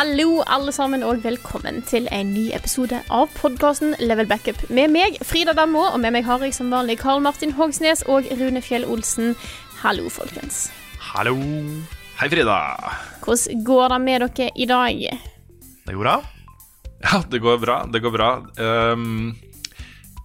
Hallo, alle sammen, og velkommen til en ny episode av podkasten Level Backup. Med meg, Frida Dammo, og med meg har jeg som vanlig Karl Martin Hogsnes og Rune Fjell Olsen. Hallo, folkens. Hallo. Hei, Frida. Hvordan går det med dere i dag? Det går bra? Ja, det går bra. Det går bra. Um,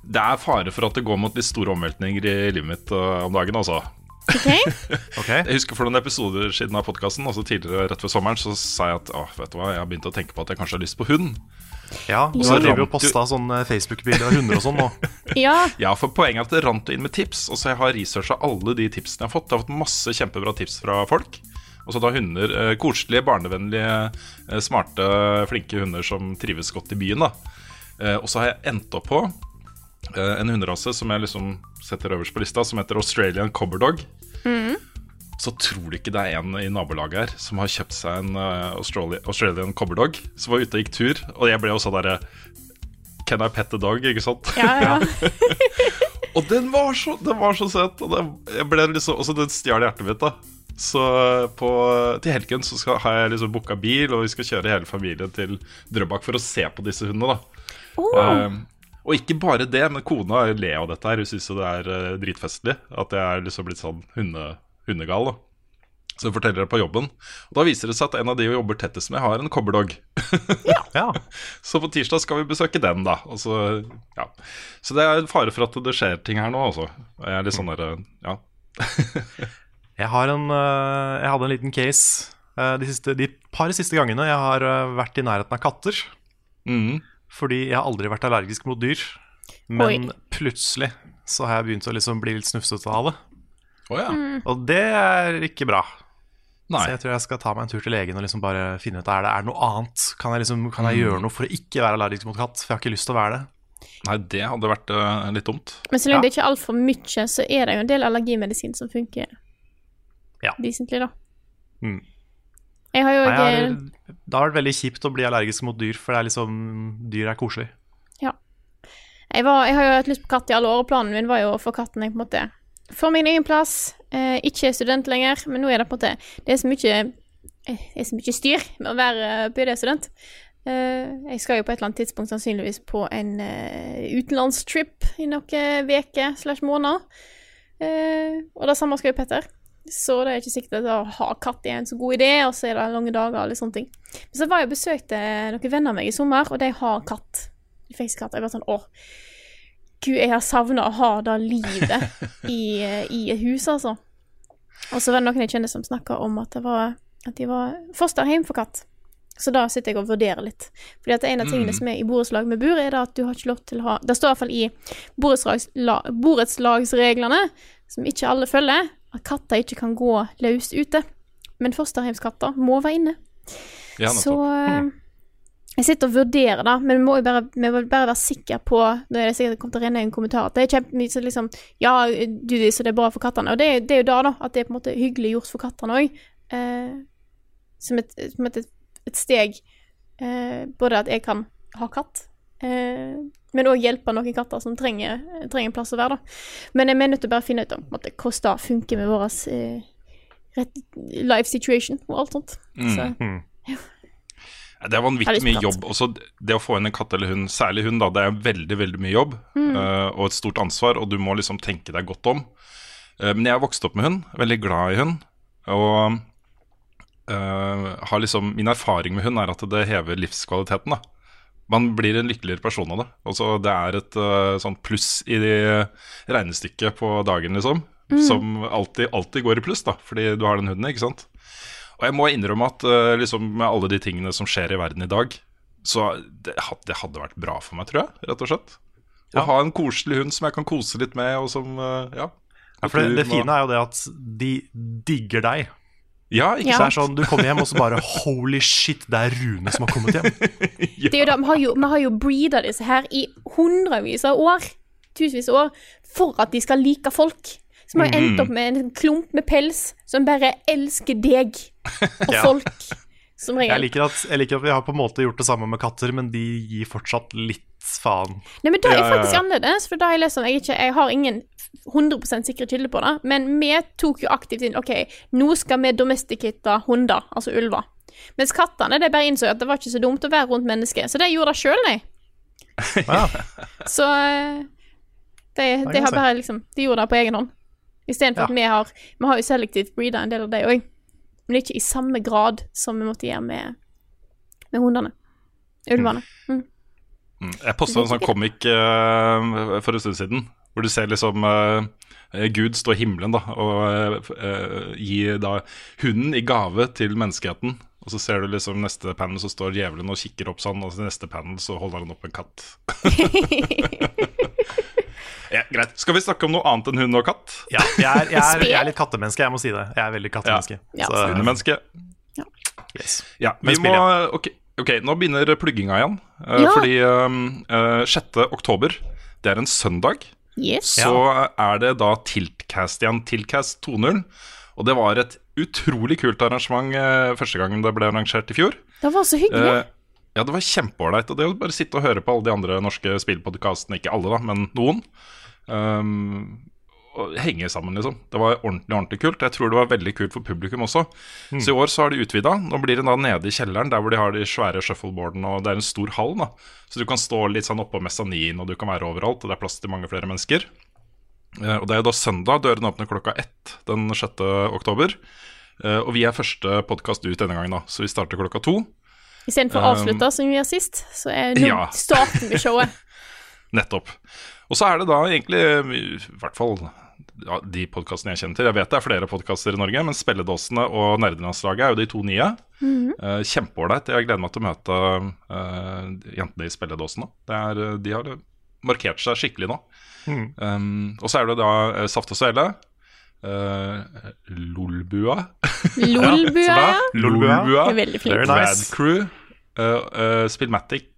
det er fare for at det går mot litt store omveltninger i livet mitt uh, om dagen, altså. Ok? Jeg husker For noen episoder siden av podkasten, også tidligere rett før sommeren, så sa jeg at åh, vet du hva, jeg har begynt å tenke på at jeg kanskje har lyst på hund. Ja, og så driver vi og posta sånne Facebook-bilder av hunder og sånn nå. Ja. Ja, for poenget er at det rant inn med tips. Og så jeg har researcha alle de tipsene jeg har fått. Jeg har fått masse kjempebra tips fra folk. Og så da hunder, eh, koselige, barnevennlige, eh, smarte, flinke hunder som trives godt i byen. da eh, Og så har jeg endt opp på eh, en hunderase som jeg liksom setter øverst på lista, som heter Australian Cobberdog. Så tror du ikke det er en i nabolaget her som har kjøpt seg en Australian, Australian Cobberdog, som var ute og gikk tur. Og jeg ble også derre Can I pet the dog? Ikke sant? Ja, ja. Og den var så, den var så søt. Og den, jeg ble liksom, også den stjal hjertet mitt. da Så på, til helgen så skal, har jeg liksom booka bil, og vi skal kjøre hele familien til Drøbak for å se på disse hundene. da Oh. Um, Og ikke bare det, men kona ler av dette her. Hun syns jo det er uh, dritfestlig at jeg er liksom blitt sånn hunde, hundegal. da så hun forteller det på jobben. Og Da viser det seg at en av de hun jobber tettest med, har en cobberdog. Ja. Så på tirsdag skal vi besøke den, da. Og så, ja. så det er en fare for at det skjer ting her nå, altså. Jeg er litt sånn der, ja. Jeg, har en, øh, jeg hadde en liten case øh, de, siste, de par siste gangene jeg har vært i nærheten av katter. Mhm. Fordi jeg har aldri vært allergisk mot dyr. Men Oi. plutselig så har jeg begynt å liksom bli litt snufsete av det. Oh, ja. Og det er ikke bra. Nei. Så jeg tror jeg skal ta meg en tur til legen og liksom bare finne ut er det er noe annet. Kan jeg, liksom, kan Mm. jeg gjøre noe for å ikke være allergisk mot katt? For jeg har ikke lyst til å være det. Nei, det hadde vært uh, litt dumt. Men så lenge Ja. det ikke er altfor mye, så er det jo en del allergimedisin som funker Ja. decentlig, da. Mm. Jeg har jo Nei, jeg eh, har, det har vært veldig kjipt å bli allergisk mot dyr, for det er liksom dyr er koselig. Jeg, var, jeg har jo hatt lyst på katt i alle år, og planen min var jo å få katten jeg på en måte får min egen plass. Eh, ikke er student lenger, men nå er det på en måte Det er så mye, eh, er så mye styr med å være PD-student. Uh, jeg skal jo på et eller annet tidspunkt sannsynligvis på en uh, utenlandstrip i noen uker slash måneder. Uh, og det samme skal jo Petter. Så det er ikke sikkert at å ha katt er en så god idé, og så er det lange dager og litt sånne ting. Men så var jeg og besøkte noen venner av meg i sommer, og de har katt. De fikk katt. Jeg var sånn åh, gud, jeg har savna å ha det livet i, i et hus, altså. Og så var det noen jeg kjenner som snakka om at, det var, at de var fosterhjem for katt. Så da sitter jeg og vurderer litt. Fordi at en av tingene som er i borettslag med bur, er at du har ikke lov til å ha Det står i borettslagsla- borettslagsreglene, som ikke alle følger, at katter ikke kan gå løs ute. Men fosterhjemskatter må være inne. Ja, Så nettopp. eh, jeg sitter og vurderer, da, men vi må jo bare, vi må bare være sikre på Nå er det sikkert kommet kommer til å renne en kommentar at Det er kjempemye som liksom Ja, du så det er bra for kattene. Og det, det er jo da, da, at det er på en måte hyggelig gjort for kattene òg. Eh, som et, som et, et steg eh, Både at jeg kan ha katt, eh, men òg hjelpe noen katter som trenger, trenger en plass å være, da. Men jeg er nødt til å bare finne ut om måte, hvordan det funker med vår eh, life situation og alt sånt. Så Mm. Det er vanvittig mye jobb. Også det å få inn en katt eller hund, særlig hund, da, det er veldig veldig mye jobb eh, og et stort ansvar, og du må liksom tenke deg godt om. Uh, men jeg har vokst opp med hund, veldig glad i hund. Og uh, har liksom, min erfaring med hund er at det hever livskvaliteten. da Man blir en lykkeligere person av det. Altså, det er et uh, sånt pluss i regnestykket på dagen, liksom. som alltid, alltid går i pluss, da, fordi du har den hunden, ikke sant. Og jeg må innrømme at uh, liksom, med alle de tingene som skjer i verden i dag, så det, det hadde vært bra for meg, tror jeg, rett og slett. Å ha en koselig hund som jeg kan kose litt med, og som uh, Ja. Ja, for det, det fine er jo det at de digger deg. Ja, ikke Ja. Så sånn, Du kommer hjem og så bare Holy shit, det er Rune som har kommet hjem. Det er jo da, vi har jo, vi har jo breeda disse her i hundrevis av år, tusenvis av år, for at de skal like folk. Som har endt opp med en klump med pels som bare elsker deg og Ja. folk, som Jeg regel. liker, at, jeg liker at vi har på en måte gjort det samme med katter, men de gir fortsatt litt faen. Nei, men det er Ja, ja, faktisk ja. annerledes, for da har jeg lest om jeg, ikke, jeg har ingen 100 sikre kilder på det, men vi tok jo aktivt inn OK, nå skal vi domesticate hunder, altså ulver. Mens kattene de bare innså at det var ikke så dumt å være rundt mennesker, så de gjorde det sjøl, de. Ja, Så eh, de, de har bare liksom De gjorde det på egen hånd. Istedenfor Ja. at vi har Vi har jo selektivt breeda en del av de òg, men ikke i samme grad som vi måtte gjøre med, med hundene. Ulvene. Mm. Mm. Jeg posta en sånn komikk uh, for en stund siden, hvor du ser liksom eh, Gud stå i himmelen da, og eh, gi da hunden i gave til menneskeheten. Og så ser du liksom neste panel så står djevelen og kikker opp sånn, og så neste panel så holder han opp en katt. ja, greit. Skal vi snakke om noe annet enn hund og katt? ja jeg, er, jeg, er, jeg er litt kattemenneske, jeg må si det. Jeg er veldig kattemenneske. Ja. Så, Hundemenneske. yes. Ja, Men vi må, ok, ok, nå begynner plugginga igjen. Uh, Ja. Fordi um, uh, 6. oktober, det er en søndag. Yes. så er det da Tiltcast igjen. Tiltcast 2.0. Og det var et utrolig kult arrangement eh, første gangen det ble arrangert i fjor. Det var så hyggelig. Eh, ja, det var kjempeålreit. Og det å bare sitte og høre på alle de andre norske spillpodkastene, ikke alle, da, men noen, um, henge sammen, liksom. Det var ordentlig ordentlig kult. Jeg tror det var veldig kult for publikum også. Så i år så har de utvida. Nå blir det da nede i kjelleren, der hvor de har de svære shuffleboardene, og det er en stor hall, da. Så du kan stå litt sånn oppå mesanin, og du kan være overalt, og det er plass til mange flere mennesker. Eh, Og det er jo da søndag. Dørene åpner klokka ett den 6. oktober. Eh, Og vi er første podkast ut denne gangen, da, så vi starter klokka to. Istedenfor å avslutte som vi gjør sist, så er nå Ja. starten med showet. Nettopp. Og så er det da egentlig, i hvert fall de podkastene jeg kjenner til Jeg vet det er flere podkaster i Norge, men Spelledåsene og Nerdelandslaget er jo de to nye. Eh, Kjempeålreit. Jeg gleder meg til å møte uh, jentene i Spelledåsene. Det er, eh, de har markert seg skikkelig nå. Um, og så er det da Saft og Svele. eh, Lolbua. Lolbua, ja. Lolbua. Det veldig flink. Very Rad nice. Crew. Uh, uh, Spillmatic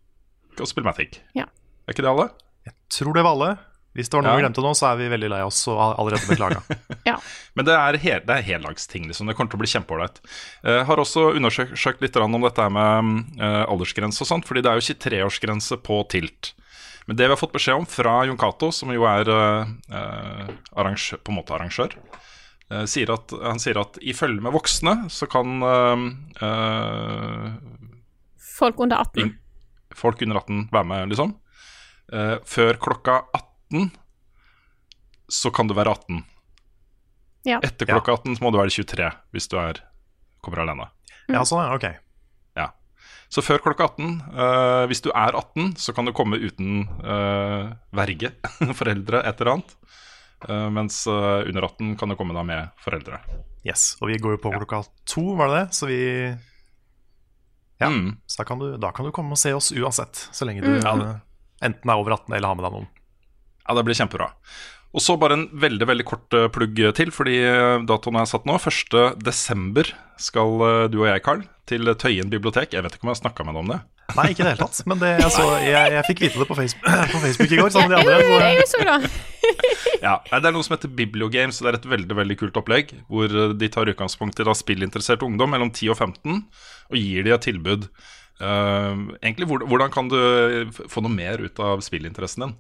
og Spillmatic. Ja. Er ikke det alle? Jeg Tror det var alle. Hvis det var noe Ja. vi glemte nå, så er vi veldig lei oss og allerede beklaga. Ja. Men det er, hel, det er heldagsting, liksom. Det kommer til å bli kjempeålreit. Jeg har også undersøkt litt om dette med eh, aldersgrense og sånt, fordi det er jo 23-årsgrense på Tilt. Men det vi har fått beskjed om fra Jon Cato, som jo er eh, eh, arrangør, på en måte arrangør, eh, sier at, han sier at i følge med voksne så kan Folk under 18. In, folk under 18 være med, liksom. Eh, før klokka 18 så kan du være 18. Ja. Etter Ja. klokka 18 så må du være 23 hvis du er, kommer alene. Ja, sånn, ja. Ok. Ja. Så før klokka 18, uh, hvis du er 18, så kan du komme uten uh, verge, foreldre, et eller annet. Uh, mens eh, under 18 kan du komme da med foreldre. Yes. Og vi går jo på klokka to, var det det? Så vi Ja. Mm. Så da kan, du, da kan du komme og se oss uansett, så lenge du Mm. eh, enten er over 18 eller har med deg noen. Ja, det blir kjempebra. Og så bare en veldig veldig kort eh, plugg til, fordi eh, datoen er satt nå. 1. desember skal eh, du og jeg, Carl, til Tøyen bibliotek. Jeg vet ikke om jeg har snakka med deg om det. Nei, ikke i det hele tatt. Men det, altså, jeg, jeg fikk vite det på Facebook, på Facebook i går, sammen med de Ja, andre. jeg Så, så det. Ja, Det er noe som heter Bibliogames, og det er et veldig veldig kult opplegg. Hvor de tar utgangspunkt i da spillinteressert ungdom mellom 10 og 15, og gir de et tilbud. Uh, egentlig, Hvordan kan du få noe mer ut av spillinteressen din?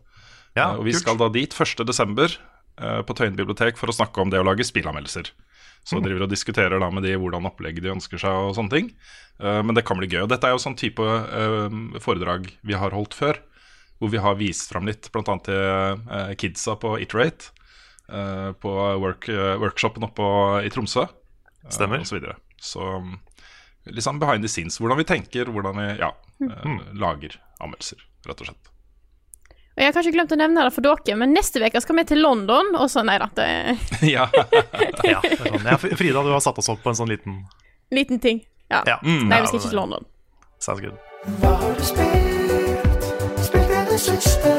Ja, Eh, og vi kult. skal da dit 1.12. Uh, på Tøyen bibliotek for å snakke om det å lage spillanmeldelser. Så driver og diskuterer da med de hvordan opplegget de ønsker seg og sånne ting. Uh, men det kan bli gøy. Og dette er jo sånn type uh, foredrag vi har holdt før. Hvor vi har vist fram litt, bl.a. til uh, kidsa på Iterate. eh, på work, eh, workshopen oppe i Tromsø. eh, Stemmer. Og så videre. Så um, sånn behind the scenes. Hvordan vi tenker, hvordan vi ja, mm. lager anmeldelser, rett og slett. Jeg har kanskje glemt å nevne det for dere, men neste uke skal vi til London, og så Nei da, det ja. Ja, det sånn. ja, Frida, du har satt oss opp på en sånn liten liten ting. Ja. Ja. Mm. Nei, vi skal ikke til London. Sounds good. Hva har du spilt? Spilt i det siste?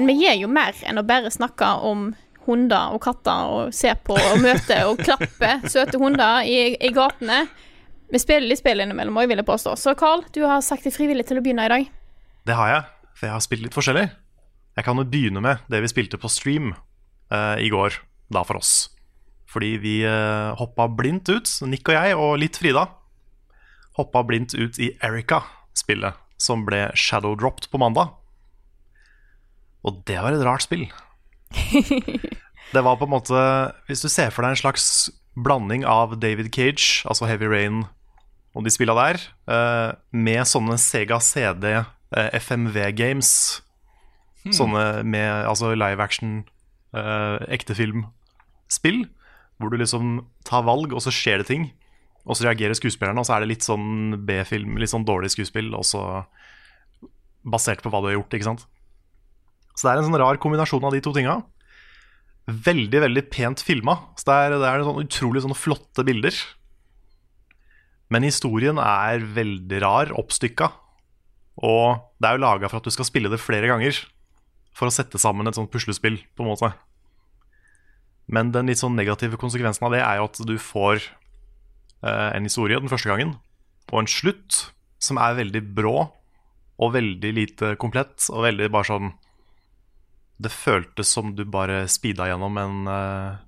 Men vi gjør jo mer enn å bare snakke om hunder og katter og se på og møte og klappe søte hunder i, i gatene. Vi spiller litt spill innimellom òg, vil jeg påstå. Så Carl, du har sagt deg frivillig til å begynne i dag. Det har jeg, for jeg har spilt litt forskjellig. Jeg kan jo begynne med det vi spilte på stream uh, i går, da for oss. Fordi vi uh, hoppa blindt ut, Nick og jeg og litt Frida, hoppa blindt ut i Erica-spillet, som ble shadowdropped på mandag. Og det var et rart spill. Det var på en måte Hvis du ser for deg en slags blanding av David Cage, altså Heavy Rain og de spilla der, eh, med sånne Sega CD eh, FMV games. Sånne med altså live action, eh, ekte film-spill. Hvor du liksom tar valg, og så skjer det ting. Og så reagerer skuespillerne, og så er det litt sånn B-film, litt sånn dårlig skuespill, og så basert på hva du har gjort, ikke sant. Så det er en sånn rar kombinasjon av de to tinga. Veldig, veldig pent filma. Så det er, det er sånn utrolig sånne flotte bilder. Men historien er veldig rar, oppstykka. Og det er jo laga for at du skal spille det flere ganger. For å sette sammen et sånt puslespill, på en måte. Men den litt sånn negative konsekvensen av det er jo at du får eh, en historie den første gangen, og en slutt som er veldig brå og veldig lite komplett, og veldig bare sånn Det føltes som du bare speeda gjennom en uh,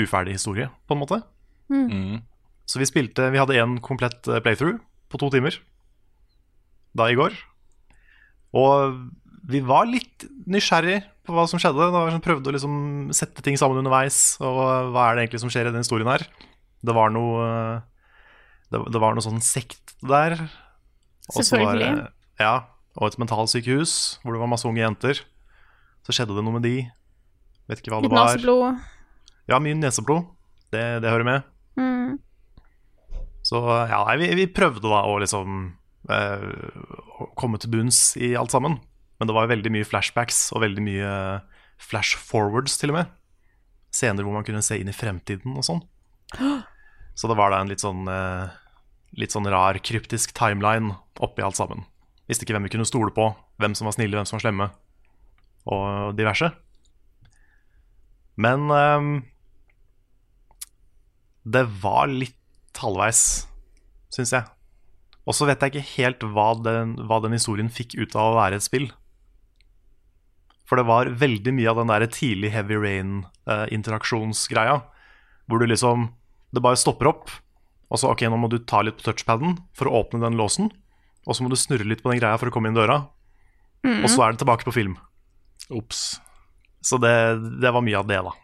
uferdig historie, på en måte. Mm. Så vi spilte Vi hadde én komplett eh, playthrough på to timer da i går. Og vi var litt nysgjerrig på hva som skjedde. Da vi prøvde å liksom sette ting sammen underveis. Og hva er det egentlig som skjer i den historien her? Det var noe Det, det var noe sånn sekt der. Selvfølgelig. var. Ja, og et mentalsykehus hvor det var masse unge jenter. Så skjedde det noe med de. Vet ikke hva Litt det var. naseblod. Ja, mye neseblod. Det, det hører med. Mm. Så ja, nei, vi, vi prøvde da å liksom eh, komme til bunns i alt sammen. Men det var veldig mye flashbacks og veldig mye flash forwards til og med. Scener hvor man kunne se inn i fremtiden og sånn. Så det var da en litt sånn eh, Litt sånn rar, kryptisk timeline oppi alt sammen. Visste ikke hvem vi kunne stole på, hvem som var snille, hvem som var slemme, og diverse. Men um, det var litt halvveis, syns jeg. Og så vet jeg ikke helt hva den, hva den historien fikk ut av å være et spill. For det var veldig mye av den der tidlig Heavy Rain-interaksjonsgreia. hvor du liksom Det bare stopper opp, og så ok, nå må du ta litt på touchpaden for å åpne den låsen. Og så må du snurre litt på den greia for å komme inn døra. Og så er det tilbake på film. Ops. Så det, det var mye av det, da.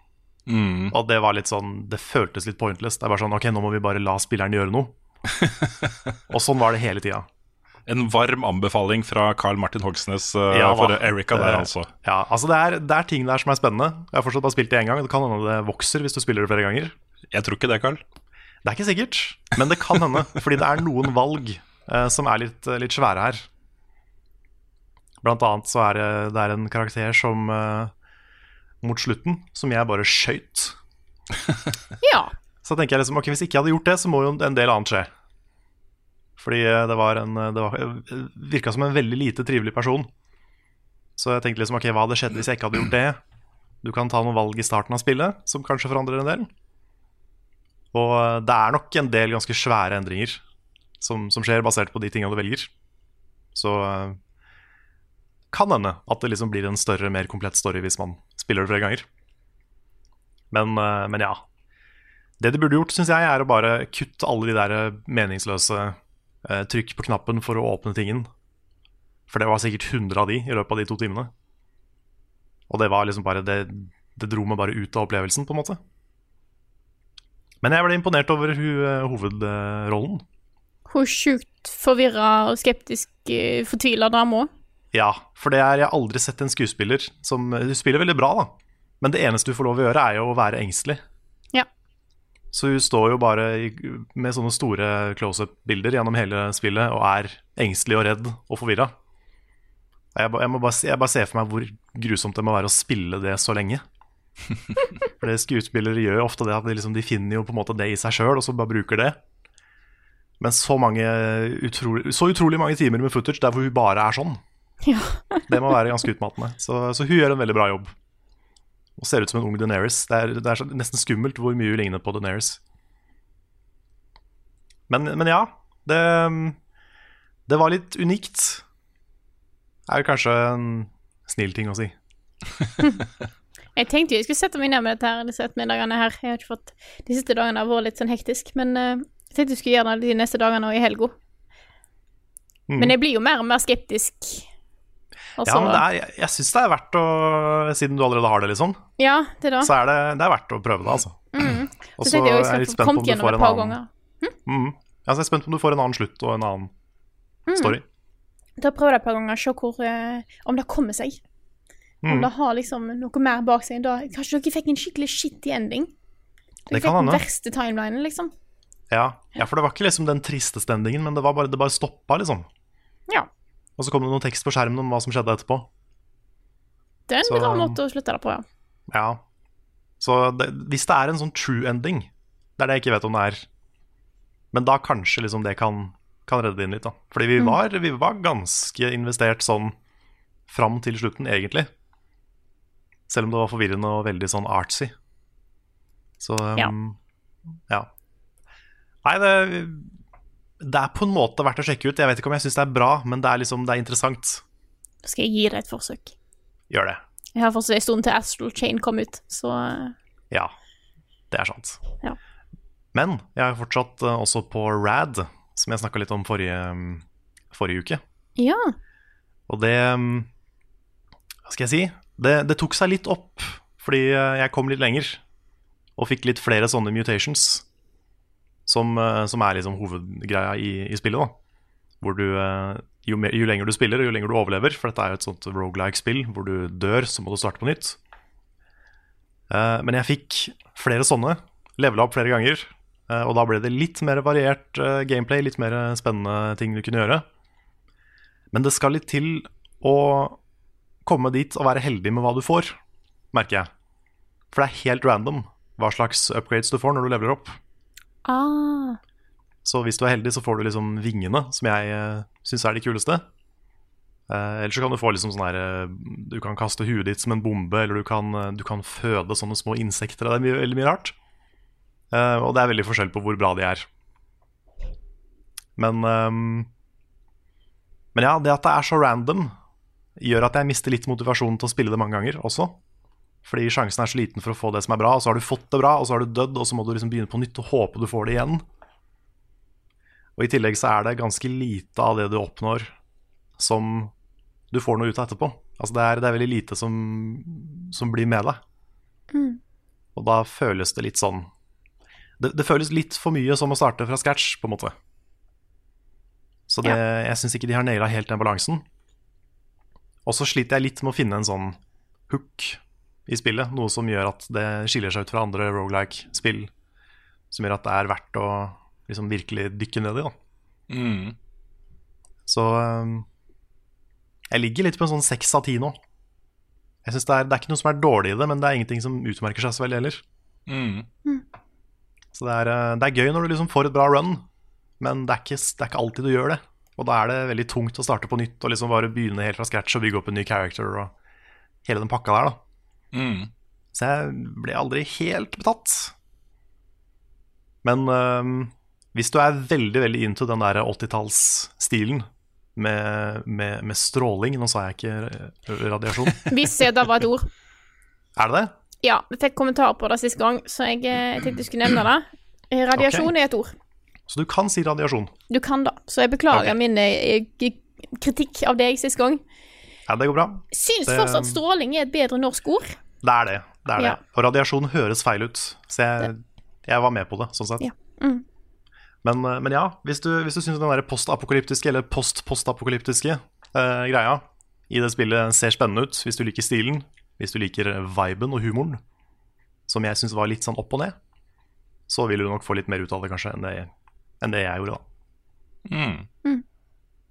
Mm. Og det var litt sånn Det føltes litt pointless. Det er bare sånn Ok, nå må vi bare la spilleren gjøre noe. og sånn var det hele tida. En varm anbefaling fra Carl Martin Hogsnes uh, Ja for Erika der, altså. Ja, altså det er, det er ting der som er spennende. Jeg har fortsatt bare spilt det én gang. Det kan hende det vokser hvis du spiller det flere ganger. Jeg tror ikke det, Carl. Det er ikke sikkert, men det kan hende. fordi det er noen valg uh, som er litt, litt svære her. Blant annet så er det, det er en karakter som eh, mot slutten som jeg bare skøyt. Ja. Så tenker jeg liksom, ok, hvis ikke jeg hadde gjort det, så må jo en del annet skje. Fordi eh, det var en Det var, eh, virka som en veldig lite trivelig person. Så jeg tenkte liksom, ok, hva hadde skjedd hvis jeg ikke hadde gjort det? Du kan ta noen valg i starten av spillet som kanskje forandrer en del. Og det er nok en del ganske svære endringer som, som skjer basert på de tinga du velger. Så kan hende at det liksom blir en større, mer komplett story hvis man spiller det flere ganger. Men, eh, men ja. Det de burde gjort, syns jeg, er å bare kutte alle de der meningsløse eh, trykk på knappen for å åpne tingen. For det var sikkert 100 av de i løpet av de to timene. Og det var liksom bare Det, det dro meg bare ut av opplevelsen, på en måte. Men jeg ble imponert over eh, hovedrollen. hun sjukt forvirra og skeptisk, fortvila dame òg. Ja, for det er Jeg har aldri sett en skuespiller som Hun spiller veldig bra, da. Men det eneste du får lov å gjøre, er jo å være engstelig. Ja. Så hun står jo bare i, med sånne store close-up-bilder gjennom hele spillet og er engstelig og redd og forvirra. Jeg, jeg, må bare, se- jeg bare ser for meg hvor grusomt det må være å spille det så lenge. For det skuespillere gjør jo ofte det at de, liksom, de finner jo på en måte det i seg sjøl, og så bare bruker det. Men så, mange utrolig, så utrolig mange timer med footage der hvor hun bare er sånn. Ja. Det må være ganske utmattende. Så, så hun gjør en veldig bra jobb. Og ser ut som en ung Daenerys. Det er, det er nesten skummelt hvor mye hun ligner på Daenerys. Men, men ja, det, det var litt unikt. Det Er jo kanskje en snill ting å si. Jeg tenkte jo jeg skulle sette meg ned med dette her disse ettermiddagene her. Jeg har ikke fått De siste dagene har vært litt sånn hektisk, men eh, jeg tenkte jeg skulle gjøre det de neste dagene og i helga. Mm. Men jeg blir jo mer og mer skeptisk. Og Ja, men det er, jeg, syns det er verdt å Siden du allerede har det, liksom, ja, det da. så er det, det er verdt å prøve det, altså. Mm. Og Så jeg er jeg litt spent på om du får en annen hm? mm. Altså, Jeg er spent på om du får en annen slutt og en annen Mm. story. Da prøver jeg et par ganger se hvor, uh, om det kommer seg. Om Mm. det har liksom noe mer bak seg. Da, kanskje dere fikk en skikkelig shitty ending? Dere Det kan fikk den verste timelinen, liksom. Ja. ja, for det var ikke liksom den tristeste endingen, men det, var bare, det bare stoppa, liksom. Ja. Og så kom det noen tekst på skjermen om hva som skjedde etterpå. Det er en Så- rar måte å slutte det på, ja. Ja. Så det, hvis det er en sånn true ending, det er det jeg ikke vet om det er, men da kanskje liksom det kan, kan redde det inn litt, da. Fordi vi, Mm. var, vi var ganske investert sånn fram til slutten, egentlig. Selv om det var forvirrende og veldig sånn artsy. Så um, ja. Nei, det, det er på en måte verdt å sjekke ut. Jeg vet ikke om jeg syns det er bra, men det er liksom, det er interessant. Da skal jeg gi det et forsøk. Gjør det. Jeg har fortsatt en stund til Astral Chain kom ut, så eh, Ja, det er sant. Ja. Men jeg er fortsatt eh, også på Rad, som jeg snakka litt om forrige, mm, forrige uke. ja. Og det mm, Hva skal jeg si? Det, det tok seg litt opp, fordi eh, jeg kom litt lenger. Og fikk litt flere sånne mutations, som, eh, som er liksom hovedgreia i, i spillet. da Hvor du eh, jo, mer, jo lenger du spiller, jo lenger du overlever, for dette er jo et sånt roguelike-spill hvor du dør, så må du starte på nytt. Eh, men jeg fikk flere sånne, levela opp flere ganger, og da ble det litt mer variert gameplay, litt mer spennende ting du kunne gjøre. Men det skal litt til å komme dit og være heldig med hva du får, merker jeg. For det er helt random hva slags upgrades du får når du leveler opp. Ah. Så hvis du er heldig, så får du liksom vingene, som jeg uh, syns er de kuleste. Eh, Eller så kan du få liksom sånn her eh, Du kan kaste huet ditt som en bombe, eller du kan, eh, du kan føde sånne små insekter. Det er mye, veldig mye rart. Eh, og det er veldig forskjell på hvor bra de er. Men ehm, Men ja, det at det er så random, gjør at jeg mister litt motivasjonen til å spille det mange ganger også. Fordi sjansen er så liten for å få det som er bra, og så har du fått det bra, og så har du dødd, og så må du liksom begynne på nytt og håpe du får det igjen. Og i tillegg så er det ganske lite av det du oppnår som du får noe ut av etterpå. Altså det er, det er veldig lite som, som blir med deg. Mm. Og da føles det litt sånn det, det føles litt for mye som å starte fra scratch, på en måte. Så det, jeg syns ikke de har naila helt den balansen. Og så sliter jeg litt med å finne en sånn hook i spillet, noe som gjør at det skiller seg ut fra andre rogelike-spill, som gjør at det er verdt å liksom virkelig dykke ned i. da. Mm. Så um, jeg ligger litt på en sånn seks av ti nå. Jeg synes det, er, det er ikke noe som er dårlig i det, men det er ingenting som utmerker seg så veldig heller. Mm. Så det er, uh, det er gøy når du liksom får et bra run, men det er, ikke, det er ikke alltid du gjør det. Og da er det veldig tungt å starte på nytt og liksom bare begynne helt fra scratch og bygge opp en ny character og hele den pakka der, da. Mm. Så jeg ble aldri helt betatt. Men um, hvis du er veldig veldig into den der 80-tallsstilen med, med, med stråling Nå sa jeg ikke eh, radiasjon. Hvis det var et ord. Er det det? Ja, jeg fikk kommentar på det sist gang, så jeg, eh, jeg tenkte jeg skulle nevne det. Eh, Radiasjon okay. er et ord. Så du kan si radiasjon? Du kan da. Så jeg beklager okay. min eh, kritikk av deg sist gang. Ja, det går bra. Syns Det- fortsatt stråling er et bedre norsk ord. Det er det. det, er Ja. det. Og radiasjon høres feil ut, så jeg, jeg var med på det, sånn sett. Ja. Mm. Men, eh, men ja, hvis du, hvis du syns den der postapokalyptiske eller post-postapokalyptiske eh, greia i det spillet ser spennende ut, hvis du liker stilen, hvis du liker viben og humoren, som jeg syns var litt sånn opp og ned, så vil du nok få litt mer ut av det kanskje enn det, enn det jeg gjorde, da. Mm.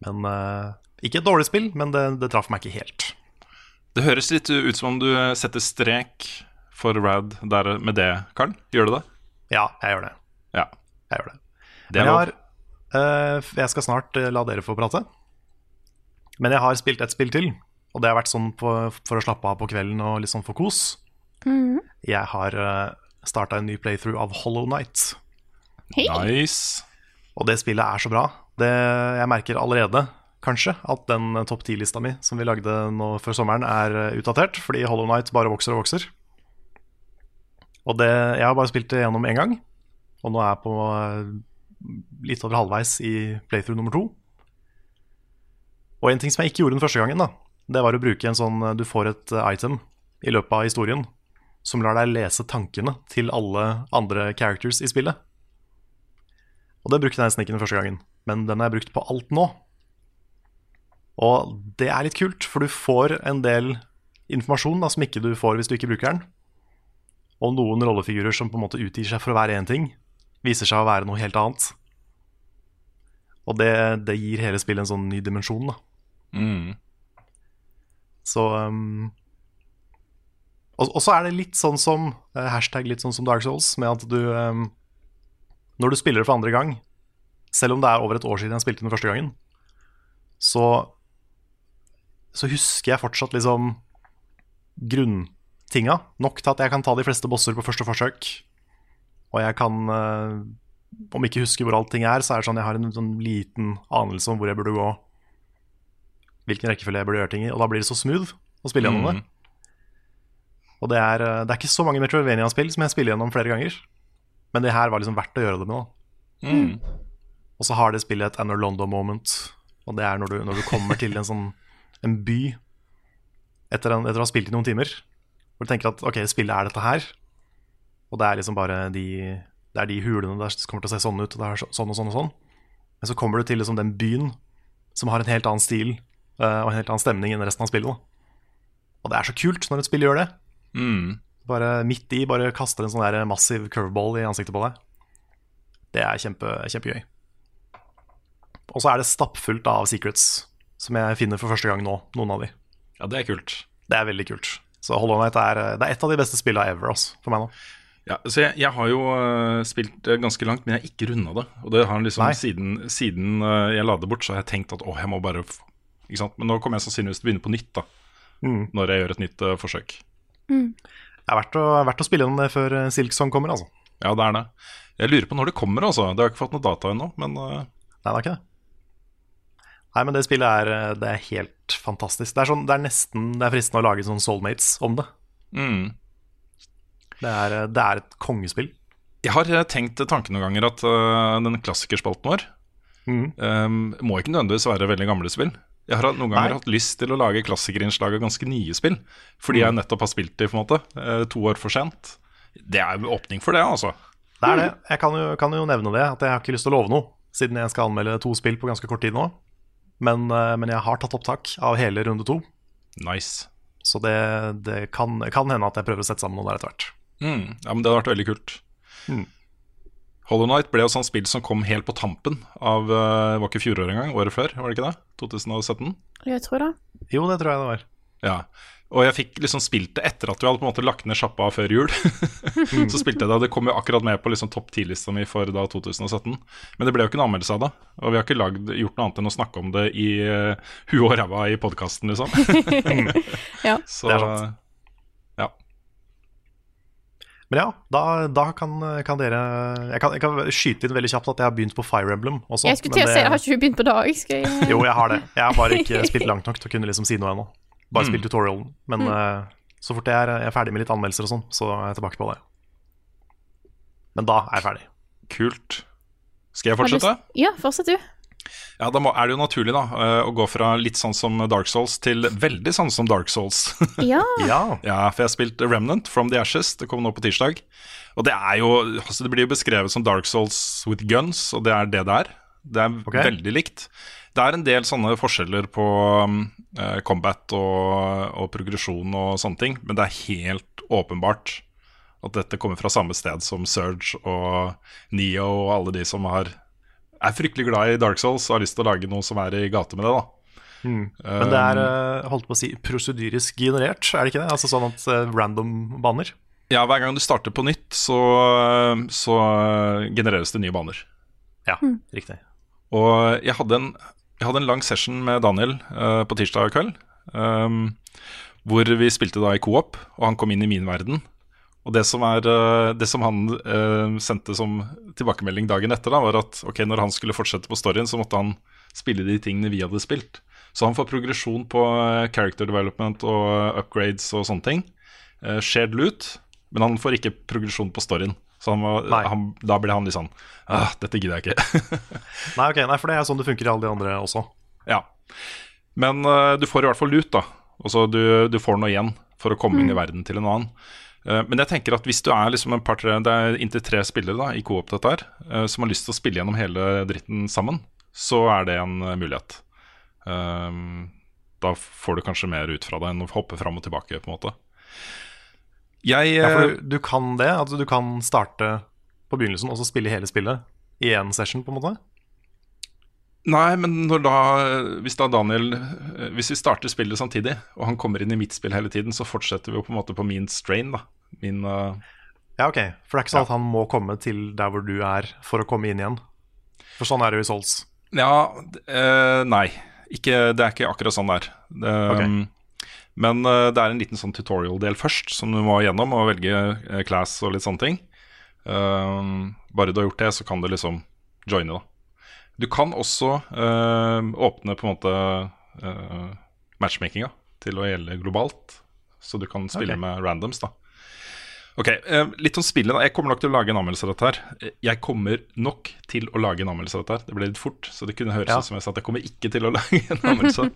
Men eh, Ikke et dårlig spill, men det, det traff meg ikke helt. Det høres litt ut som om du setter strek for Rad der med det, Karl. Gjør du det? Ja, jeg gjør det. Ja. Jeg gjør det. Det er jeg, har, eh, jeg skal snart eh, la dere få prate. Men jeg har spilt et spill til, og det har vært sånn på, for å slappe av på kvelden og litt sånn for kos. Jeg har uh, starta en ny playthrough av Hollow Night. Nice. Og det spillet er så bra. Det, jeg merker allerede, kanskje, at den eh, topp 10-lista mi som vi lagde nå før sommeren, er eh, utdatert, fordi Hollow Night bare vokser og vokser. Og det, jeg har bare spilt det gjennom én gang, og nå er jeg på eh, litt over halvveis i playthrough nummer to. Og en ting som jeg ikke gjorde den første gangen, da, det var å bruke en sånn Du får et eh, item i løpet av historien som lar deg lese tankene til alle andre characters i spillet. Og det brukte jeg nesten ikke den første gangen, men den har jeg brukt på alt nå. Og det er litt kult, for du får en del informasjon da, som ikke du får hvis du ikke bruker den. Og noen rollefigurer som på en måte utgir seg for å være én ting, viser seg å være noe helt annet. Og det, det gir hele spillet en sånn ny dimensjon, da. Mm. Så um, og, og så er det litt sånn som eh, Hashtag litt sånn som Dark Souls, med at du um, Når du spiller det for andre gang, selv om det er over et år siden jeg spilte den første gangen, så Så husker jeg fortsatt liksom grunntinga nok til at jeg kan ta de fleste bosser på første forsøk. Og jeg kan eh, Om ikke huske hvor allting er, så er det sånn jeg har en sånn liten anelse om hvor jeg burde gå. Hvilken rekkefølge jeg burde gjøre ting i. Og da blir det så smooth å spille gjennom det. Og det er, eh, det er ikke så mange Metroidvania-spill som jeg spiller gjennom flere ganger. Men det her var liksom verdt å gjøre det med. da Mm. Og så har det spillet et Anor Londo-moment. Og det er når du, når du kommer til en sånn en by etter, en, etter å ha spilt i noen timer. Hvor du tenker at ok, spillet er dette her. Og det er liksom bare de Det er de hulene der som kommer til å se sånn ut. Og det er sånn og sånn og sånn. Men så kommer du til liksom den byen som har en helt annen stil uh, og en helt annen stemning enn resten av spillet. Da. Og det er så kult når et spill gjør det. Mm. Bare midt i, bare kaster en sånn der massiv curveball i ansiktet på deg. Det er kjempe, kjempegøy. Og så er det stappfullt av secrets, som jeg finner for første gang nå. Noen av de. Ja, det er kult. Det er veldig kult. Så Hollow Knight er, det er et av de beste spillene ever også, for meg nå. Ja, så jeg, jeg har jo øh, spilt øh, ganske langt, men jeg har ikke runda det. Og det har liksom Nei. siden, siden jeg la det bort, så har jeg tenkt at å, jeg må bare f- Ikke sant? Men nå kommer jeg sannsynligvis til å begynne på nytt, da. Mm. Når jeg gjør et nytt uh, forsøk. Det er verdt å, verdt å spille den det før Silksong Silk Song kommer, altså. Ja, det er det. Jeg lurer på når det kommer, altså. Det har jeg ikke fått noe data ennå, men uh... Nei, det er ikke det. Nei, men det spillet er, eh, det er helt fantastisk. Det er, sånn, det er nesten det er fristende å lage sånn Soulmates om det. mm. Det er, eh, det er et kongespill. Jeg har øh, tenkt tanken noen ganger at uh, den klassikerspalten vår mm. um, må ikke nødvendigvis være veldig gamle spill. Jeg har noen ganger Nei. hatt lyst til å lage klassikerinnslag av ganske nye spill. Fordi jeg nettopp har spilt dem, på en måte, øh, to år for sent. Det er åpning for det, altså. Det er det. Jeg kan jo, kan jo nevne det, at jeg har ikke lyst til å love noe, siden jeg skal anmelde to spill på ganske kort tid nå. Men, eh, men jeg har tatt opptak av hele runde to, Nice. så det, det kan, kan hende at jeg prøver å sette sammen noe der etter hvert. Mm, ja, men det hadde vært veldig kult. Mm. Hollow Knight ble jo sånn spill som kom helt på tampen av uh, Var ikke fjoråret engang, året før, var det ikke det? 2017? Jeg tror det. Jo, det tror jeg det var. Ja. Og jeg fikk liksom spilt det etter at vi hadde på en måte lagt ned sjappa før jul. så spilte jeg det, og det kom jo akkurat med på liksom topp 10-lista mi for da 2017. Men det ble jo ikke en anmeldelse av det, og vi har ikke lagd, gjort noe annet enn å snakke om det i uh, huet og ræva i podkasten, liksom. Ja. Så Det er sant. ja. Men ja, da, da kan, kan dere jeg kan, jeg kan skyte inn veldig kjapt at jeg har begynt på Fire Emblem også. Jeg skulle til å si, har ikke du begynt på dag? Jeg... Jo, jeg har det. Jeg har bare ikke spilt langt nok til å kunne liksom si noe ennå. Bare spilt tutorialen. Men eh, så fort jeg er, jeg er ferdig med litt anmeldelser og sånn, så er jeg tilbake på det. Men da er jeg ferdig. Kult. Skal jeg du fortsette? Ja, fortsett du. Ja, da må, er det jo naturlig da eh, å gå fra litt sånn som Dark Souls til veldig sånn som Dark Souls. Ja. Ja. ja, for jeg har spilt Remnant From The Ashes, det kom nå på tirsdag. Og det er jo, altså det blir jo beskrevet som Dark Souls with guns, og det er det det er. Det er okay. veldig likt. Det er en del sånne forskjeller på um, eh, combat og, og progresjon og sånne ting, men det er helt åpenbart at dette kommer fra samme sted som Surge og Neo og alle de som har, er fryktelig glad i Dark Souls og har lyst til å lage noe som er i gate med det. da. Men det er eh, holdt på å si prosedyrisk generert, er det ikke det? Altså sånn at eh, random baner? Ja, hver gang du starter på nytt, så, så genereres det nye baner. Ja, riktig. Og jeg hadde en, jeg hadde en lang session med Daniel uh, på tirsdag kveld. Um, hvor vi spilte da i co-op, og han kom inn i min verden. Og det som, er, uh, det som han uh, sendte som tilbakemelding dagen etter, da, var at ok, når han skulle fortsette på storyen, så måtte han spille de tingene vi hadde spilt. Så han får progresjon på character development og upgrades og sånne ting. Shared loot, men han får ikke progresjon på storyen. Så han han, da ble han litt sånn ah, Dette gidder jeg ikke. Nei, ok, nei, for det er sånn det funker i alle de andre også. Ja. Men uh, du får i hvert fall lut, da. Altså, du, du får noe igjen for å komme inn i verden til en annen. Uh, men jeg tenker at hvis du er liksom en par-tre Det er inntil tre spillere da, i coop dette her, uh, som har lyst til å spille gjennom hele dritten sammen, så er det en mulighet. Da får du kanskje mer ut fra det enn å hoppe fram og tilbake, på en måte. Jeg Ja, eh, for du, du kan det? Altså du kan starte på begynnelsen og så spille hele spillet i én session, på en måte? Nei, men når da, hvis da Daniel eh, Hvis vi starter spillet samtidig, og han kommer inn i mitt spill hele tiden, så fortsetter vi jo på en måte på min strain, da. Min uh... Ja, ok. For det er ikke sånn at han må komme til der hvor du er for å komme inn igjen? For sånn er det jo i Souls. Ja, eh, nei. Ikke, det er ikke akkurat sånn det er. Det, Ok. Men eh, det er en liten sånn tutorial-del først, som du må gjennom og velge eh, class og litt sånne ting. Um, bare du har gjort det, så kan du liksom joine, da. Du kan også eh, åpne på en måte uh, matchmakinga til å gjelde globalt. Så du kan spille okay. med randoms, da. Ok, Litt om spillet. da Jeg kommer nok til å lage en anmeldelse av dette. her Jeg kommer nok til å lage en anmeldelse av dette. her Det ble litt fort, så det kunne høres Ja. som jeg sa at jeg kommer ikke til å lage en anmeldelse.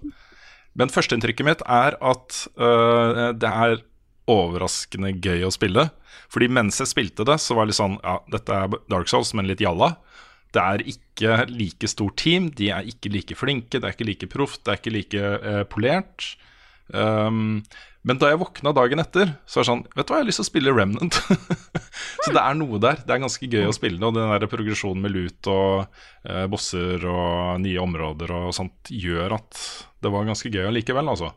Men førsteinntrykket mitt er at uh, det er overraskende gøy å spille. Fordi mens jeg spilte det, så var det litt sånn Ja, dette er Dark Souls, men litt jalla. Det er ikke like stort team, de er ikke like flinke, det er ikke like proft, det er ikke like uh, polert. Um, men da jeg våkna dagen etter, så var det sånn Vet du hva, jeg har lyst til å spille Remnant. så det er noe der. Det er ganske gøy å spille det. Og den der progresjonen med lut og eh, bosser og nye områder og sånt gjør at det var ganske gøy allikevel, altså.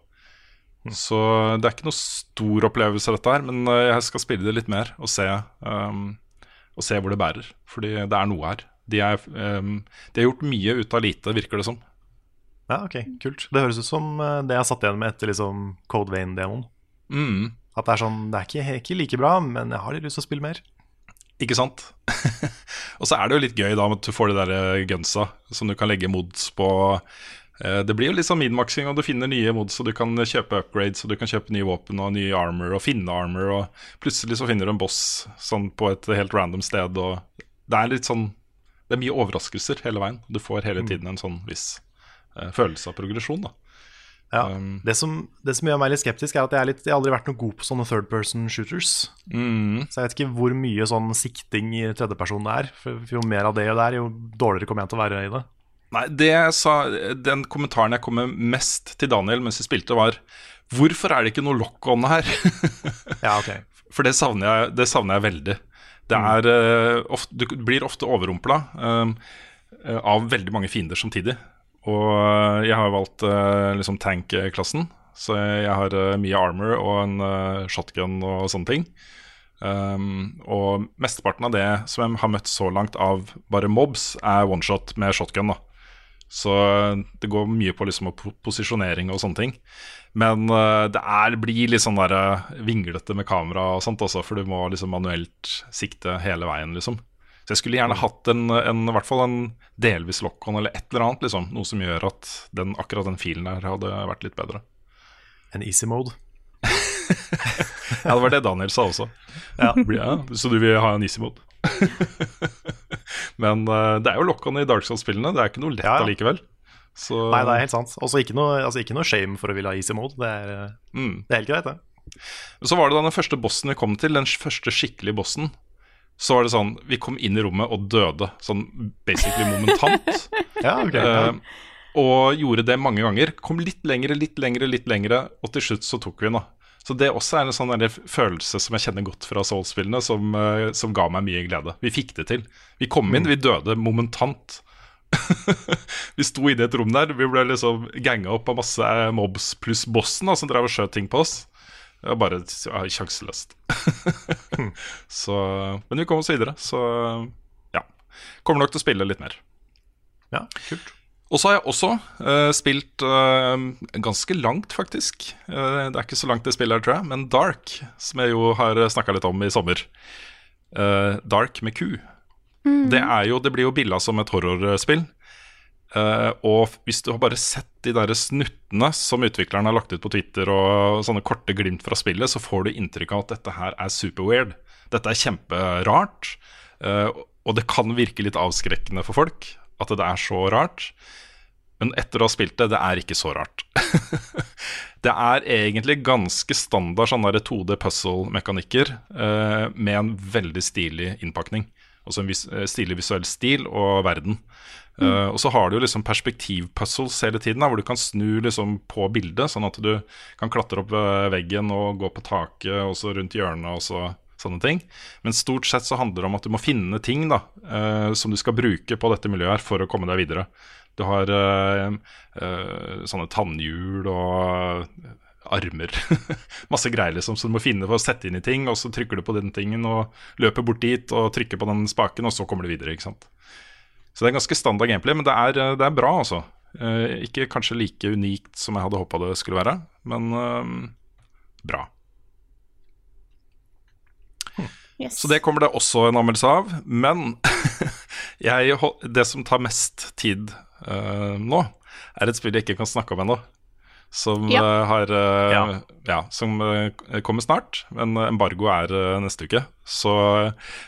Så det er ikke noe stor opplevelse, dette her, men eh, jeg skal spille det litt mer og se, um, og se hvor det bærer. Fordi det er noe her. De, er, um, de har gjort mye ut av lite, virker det som. Ja, ok, kult. Det høres ut som eh, det jeg satt igjen med etter liksom Code Vein-demoen. Mm. At det er sånn, det er ikke, ikke like bra, men jeg har litt lyst til å spille mer. Ikke sant? og så er det jo litt gøy da at du får de der eh, gunsa som du kan legge mods på. Eh, Det blir jo litt sånn minmaxing, og du finner nye mods, og du kan kjøpe upgrades, og du kan kjøpe nye våpen og nye armor, og finne armor, og plutselig så finner du en boss sånn på et helt random sted, og det er litt sånn Det er mye overraskelser hele veien. Du får hele tiden en sånn viss følelse av progresjon, da. Ja. Um, det, som, det som gjør meg litt skeptisk, er at jeg, er litt, jeg har aldri vært noe god på sånne third person shooters. mm, Så jeg vet ikke hvor mye sånn sikting i tredjeperson det er. For jo mer av det det er, jo dårligere kommer jeg til å være i det. Nei, det sa, den kommentaren jeg kom med mest til Daniel mens vi spilte, var Hvorfor er det ikke noe lock-on her? Ja, ok. For det savner jeg, det savner jeg veldig. Det er eh, ofte, Du blir ofte overrumpla eh, av veldig mange fiender samtidig. Og eh, jeg har valgt eh, liksom tank-klassen, så jeg har eh, mye armor og en shotgun og sånne ting. Um, og mesteparten av det som jeg har møtt så langt av bare mobs, er oneshot med shotgun. da Så det går mye på liksom posisjonering og sånne ting. Men uh, det er, blir litt sånn der, vinglete med kamera og sånt også, for du må liksom manuelt sikte hele veien, liksom. Så jeg skulle gjerne hatt en, en, i hvert fall en delvis lock-on eller et eller annet, liksom. Noe som gjør at den, akkurat den filen der hadde vært litt bedre. En easy mode. Ja, det var det Daniel sa også. Ja. Ja, så du vil ha en easy mode? Men uh, det er jo lock-on i Dark Souls-spillene. Det er ikke noe lett allikevel. Så, Nei, det er helt sant. Også ikke altså ikke noe shame for å ville ha easy mode. Det er, eh, Mm. det er helt greit, det. Så var det da den første bossen vi kom til, den første skikkelige bossen. Så var det sånn Vi kom inn i rommet og døde, sånn basically momentant. Ja, okay, ja. Uh, og gjorde det mange ganger. Kom litt lengre, litt lengre, litt lengre, og til slutt så tok vi den. da Så det også er en sånn følelse som jeg kjenner godt fra Souls-spillene, som, eh, som ga meg mye glede. Vi fikk det til. Vi kom inn, vi døde momentant. vi sto inne i et rom der, vi ble liksom ganga opp av masse eh, mobs pluss bossen da, som drev og skjøt ting på oss. Det var bare ja, sjanseløst. så, men vi kom oss videre, så ja. Kommer nok til å spille litt mer. ja, kult. Og så har jeg også uh, spilt uh, ganske langt, faktisk. Uh, det er ikke så langt det spillet her, tror jeg, men Dark, som jeg jo har snakka litt om i sommer. Eh, Dark med Q. Det, er jo, det blir jo billa som et horrorspill. Eh, og hvis du har bare sett de der snuttene som utvikleren har lagt ut på Twitter, og sånne korte glimt fra spillet, så får du inntrykk av at dette her er super weird. Dette er kjemperart. eh, og det kan virke litt avskrekkende for folk at det er så rart. Men etter å ha spilt det, det er ikke så rart. det er egentlig ganske standard sånn 2D puzzle-mekanikker eh, med en veldig stilig innpakning. Altså en vis, stilig visuell stil og verden. Eh, og så har du jo liksom perspektivpuzzles hele tiden, da, hvor du kan snu liksom på bildet, sånn at du kan klatre opp eh, veggen og gå på taket og så rundt hjørnet og så sånne ting. Men stort sett så handler det om at du må finne ting da, uh, som du skal bruke på dette miljøet her for å komme deg videre. Du har uh, sånne tannhjul og armer. Masse greier liksom som du må finne for å sette inn i ting, og så trykker du på den tingen og løper bort dit og trykker på den spaken, og så kommer du videre. ikke sant? Så det er ganske standard gameplay, men det er, det er bra, altså. Eh, ikke kanskje like unikt som jeg hadde håpa det skulle være, men eh, bra. Yes. Så det kommer det også en anmeldelse av. Men jeg, det som tar mest tid eh, nå, er et spill jeg ikke kan snakke om ennå. Som Ja. eh, har eh, ja. Ja. som eh, kommer snart. Men embargo er eh, neste uke. Så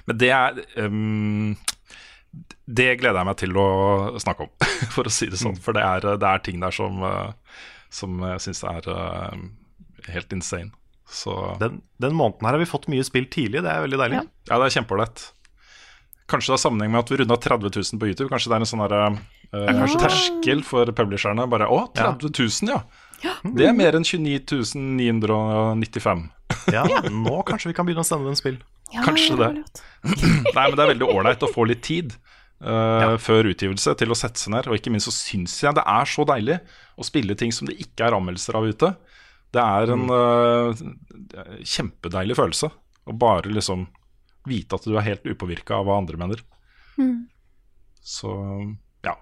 Men det er ehm, Det gleder jeg meg til å snakke om, for å si det sånn. For det er, det er ting der som, eh, som jeg syns er eh, helt insane. Så Den, den måneden her har vi fått mye spill tidlig, det er veldig deilig. Ja. Ja, det er kjempeålreit. Kanskje det har sammenheng med at vi runda 30 000 på YouTube. Kanskje det er en sånn der, eh, terskel for publisherne. Bare å, 30 000, ja! Det er mer enn 29 995. Ja, nå kanskje vi kan begynne å sende dem spill. Ja, kanskje det. Nei, men det er veldig ålreit å få litt tid eh, før utgivelse til å sette seg ned. Og ikke minst så syns jeg det er så deilig å spille ting som det ikke er anmeldelser av ute. Det er en en kjempedeilig følelse å bare liksom vite at du er helt upåvirka av hva andre mener. Så ja.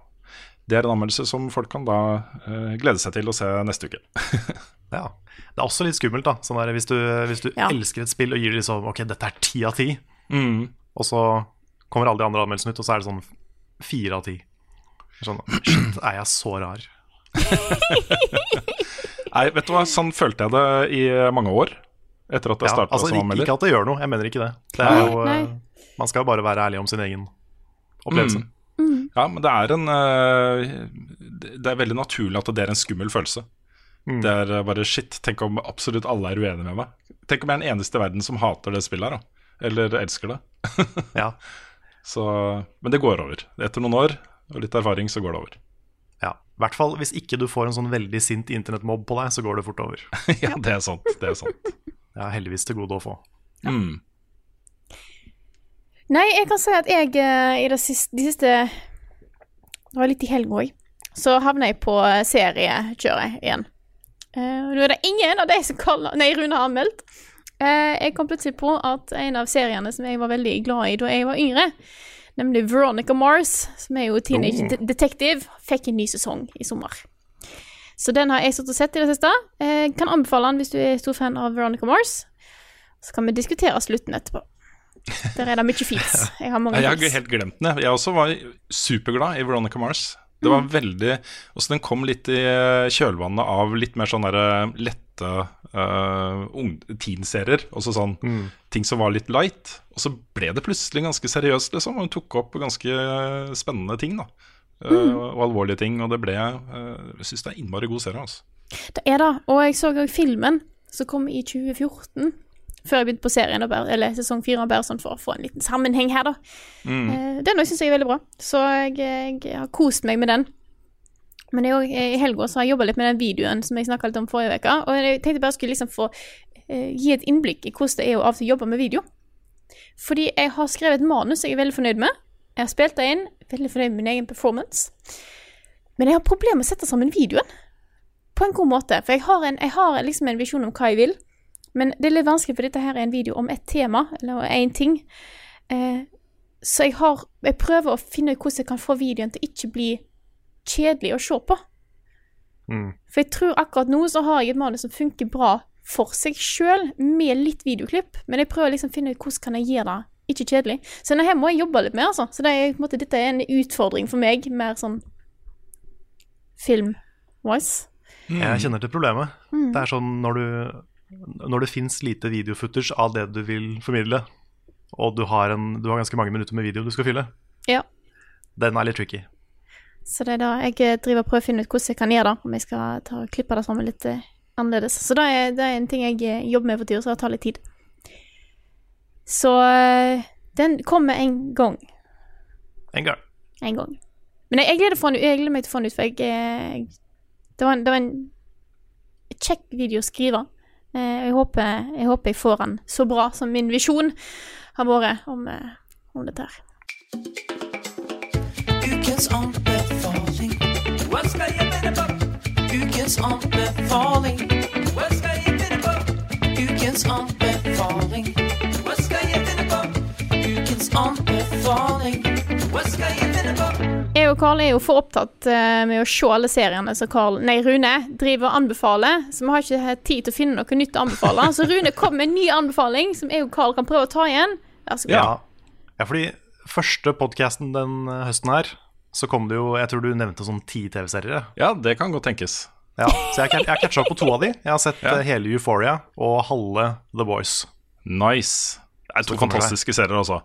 Det er en anmeldelse som folk kan da uh, glede seg til å se neste uke. Ja. Det er også litt skummelt, da. Sånn der, hvis du, hvis du Ja. elsker et spill og gir det liksom Ok, dette er ti av ti, Mm. og så kommer alle de andre anmeldelsene ut, og så er det sånn fire av ti. Sånn, shit, er jeg så rar? Nei, vet du hva, sånn følte jeg det i mange år. Etter at jeg Ja, starta altså, som ikke, anmelder. ikke at det gjør noe, jeg mener ikke det. det er jo, eh, man skal jo bare være ærlig om sin egen opplevelse. Mm. Ja, men det er en Det det er veldig naturlig at det er en skummel følelse. Mm. Det er eh, bare shit. Tenk om absolutt alle er uenige med meg. Tenk om jeg er den eneste i verden som hater det spillet her, da. Eller elsker det. Ja. Så, men det går over. Etter noen år og litt erfaring, så går det over. ja. I hvert fall hvis ikke du får en sånn veldig sint internettmobb på deg, så går det fort over. ja, det er sant. Det er sant. Det er heldigvis til gode å få. Mm. Nei, jeg kan si at jeg eh, i det siste, de siste Det var litt i helga òg. Så havna jeg på eh, seriekjøret igjen. Eh, og nå er det ingen av de som kaller Nei, Rune har anmeldt. Uh, jeg kom plutselig på at en av seriene som jeg var veldig glad i da jeg var yngre, nemlig Veronica Mars, som er jo Teenage Oh. De Detective, fikk en ny sesong i sommer. Så den har jeg stått og sett i det siste. Jeg kan anbefale den hvis du er stor fan av Veronica Mars. Så kan vi diskutere slutten etterpå. Der er det mye fint. Jeg har mange Jeg har helt glemt den. jeg. Jeg også var superglad i Veronica Mars. Det var veldig Også den kom litt i eh, kjølvannet av litt mer sånn der lette uh, teenserier. Også sånn ting som var litt light. Og så ble det plutselig ganske seriøst, liksom. Og hun tok opp ganske eh, spennende ting, da. Mm. Og alvorlige ting. Og det ble eh, Jeg syns det er innmari god serie, altså. Det er det. Og jeg så òg filmen som kom i 2014. Før jeg begynte på serien, og bare, eller sesong fire, og bare sånn for å få en liten sammenheng her, da. Eh, Den syns jeg er veldig bra, så jeg, jeg har kost meg med den. Men jeg, i helga har jeg jobba litt med den videoen som jeg snakka litt om forrige uke. Og jeg tenkte bare skulle liksom få uh, gi et innblikk i hvordan det er å av og til jobbe med video. Fordi jeg har skrevet et manus jeg er veldig fornøyd med. Jeg har spilt det inn, veldig fornøyd med min egen performance. Men jeg har problemer med å sette sammen videoen på en god måte. For jeg har, en, jeg har liksom en visjon om hva jeg vil, men det er litt vanskelig, for dette her er en video om et tema, eller én ting. Eh, så jeg har Jeg prøver å finne ut hvordan jeg kan få videoen til ikke bli kjedelig å se på. Mm. For jeg tror akkurat nå så har jeg et manus som funker bra for seg sjøl, med litt videoklipp, men jeg prøver liksom å finne ut hvordan kan jeg gjøre det ikke kjedelig. Så denne her må jeg jobbe litt med, altså. Så det er, på en måte, dette er en utfordring for meg, mer sånn film-wise. Jeg kjenner til problemet. Det er sånn når du Når det fins lite videofootage av det du vil formidle, og du har, en, du har ganske mange minutter med video du skal fylle, Ja. den er litt tricky. Så det er da jeg eh, driver og prøver å finne ut hvordan jeg kan gjøre det, om jeg skal ta og klippe det sammen litt eh, annerledes. Så det er, det er en ting jeg eh, jobber med for tida, så det tar litt tid. Så den kommer en gang. En gang. En gang. Men jeg, jeg, gleder, jeg gleder meg til å få den ut, for jeg, jeg det, var en, det var en kjekk video å skrive. Eh, Jeg håper, jeg håper jeg får den så bra som min visjon har vært om, eh, om dette her. Ukens anbefaling. Hva skal jeg finne på? Ukens anbefaling. Hva skal jeg finne på? Ukens anbefaling. Jeg og Carl er jo for opptatt eh, med å se alle seriene som Carl, nei, Rune driver og anbefaler, så vi har ikke tid til å finne noe nytt å anbefale. Så Rune kom med en ny anbefaling som jeg og Carl kan prøve å ta igjen. Vær så god. Ja. ja, fordi første podkasten den høsten her, så kom det jo Jeg tror du nevnte sånn ti TV-serier. Ja, det kan godt tenkes. Ja, så jeg, jeg har catcha opp på to av de. Jeg har sett Ja. eh, hele Euphoria og halve The Boys. Nice. Det er to fantastiske serier, altså.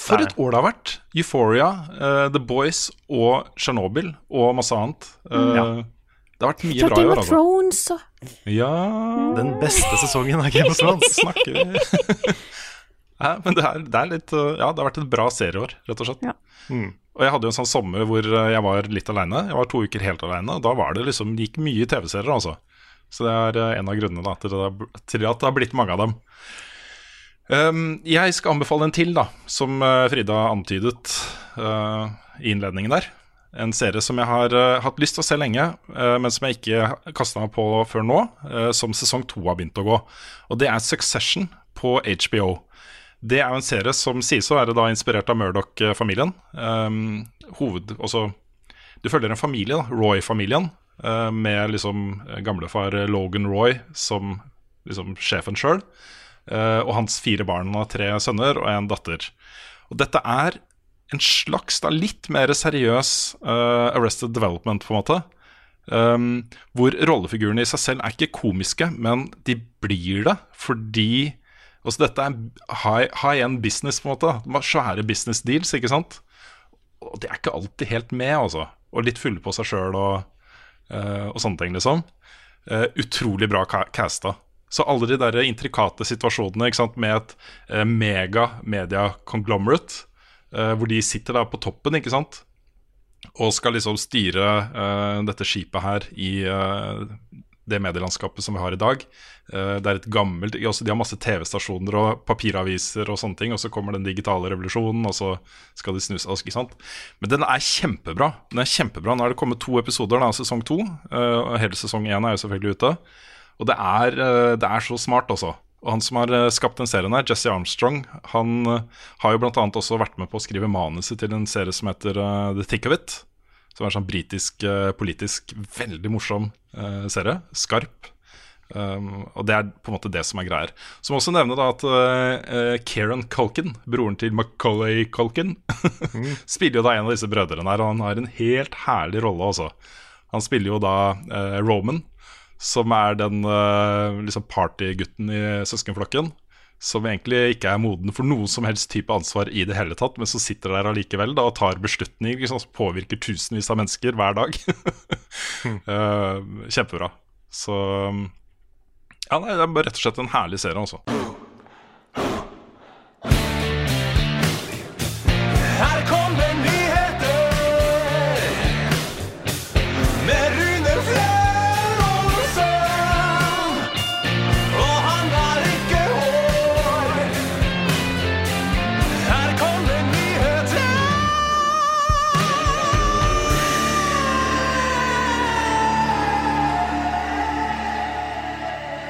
For et år det har vært! Euphoria, uh, The Boys og Tsjernobyl og masse annet. Uh, Ja. Det har vært mye Ja, bra i år, of altså. Thrones og Ja Den beste sesongen av Game of Thrones. snakker vi ja, Men det er, det er litt uh, Ja, det har vært et bra serieår, rett og slett. Ja. Mm. Og jeg hadde jo en sånn sommer hvor jeg var litt aleine. Jeg var to uker helt aleine, da var det liksom det gikk mye TV-serier, altså. Så det er en av grunnene da, til, det, til at det har blitt mange av dem. Um, jeg skal anbefale en til, da, som uh, Frida antydet uh, i innledningen der. En serie som jeg har uh, hatt lyst til å se lenge, uh, men som jeg ikke kasta meg på før nå. som sesong to har begynt å gå. Og det er Succession på HBO. Det er jo en serie som sies å være da inspirert av Murdoch-familien. Um, hoved, Altså, du følger en familie, Roy-familien, med liksom gamlefar Logan Roy som liksom sjefen sjøl. Uh, og hans fire barn og tre sønner og en datter. Og dette er en slags da litt mer seriøs uh, Arrested Development, på en måte. Um, hvor rollefigurene i seg selv er ikke komiske, men de blir det fordi Altså Dette er high, high end business, på en måte. Svære business deals, ikke sant? Og de er ikke alltid helt med, altså. Og litt fulle på seg sjøl og, uh, og sånne ting, liksom. Uh, utrolig bra ca casta. Så alle de der intrikate situasjonene sant? med et eh, mega media conglomerate, eh, hvor de sitter der på toppen, ikke sant? og skal liksom styre eh, dette skipet her i eh, det medielandskapet som vi har i dag. Eh, det er et gammelt også, De har masse TV-stasjoner og papiraviser og sånne ting, og så kommer den digitale revolusjonen, og så skal de snuse altså, ikke sant? Men den er kjempebra. Den er kjempebra. Nå er det kommet to episoder av sesong to, eh, og hele sesong én er jo selvfølgelig ute. Og det er, eh, det er så smart, altså. Og han som har eh, skapt den serien her, Jesse Armstrong, han eh, har jo annet også vært med på å skrive manuset til en serie som heter The Thick of It. Som er en sånn britisk, politisk, veldig morsom serie. Skarp. Um, og det er på en måte det som er greier. Så må også nevne da at uh, Kieran Culkin, broren til Macaulay Culkin, spiller jo da en av disse brødrene her, og han har en helt herlig rolle, altså. Han spiller jo da uh, Roman, som er den eh, liksom partygutten i søskenflokken. Som egentlig ikke er moden for noen som helst type ansvar i det hele tatt, men som sitter der allikevel da, og tar beslutninger liksom, som påvirker tusenvis av mennesker hver dag. uh, kjempebra. Så ja, nei, det er bare rett og slett en herlig serie, altså.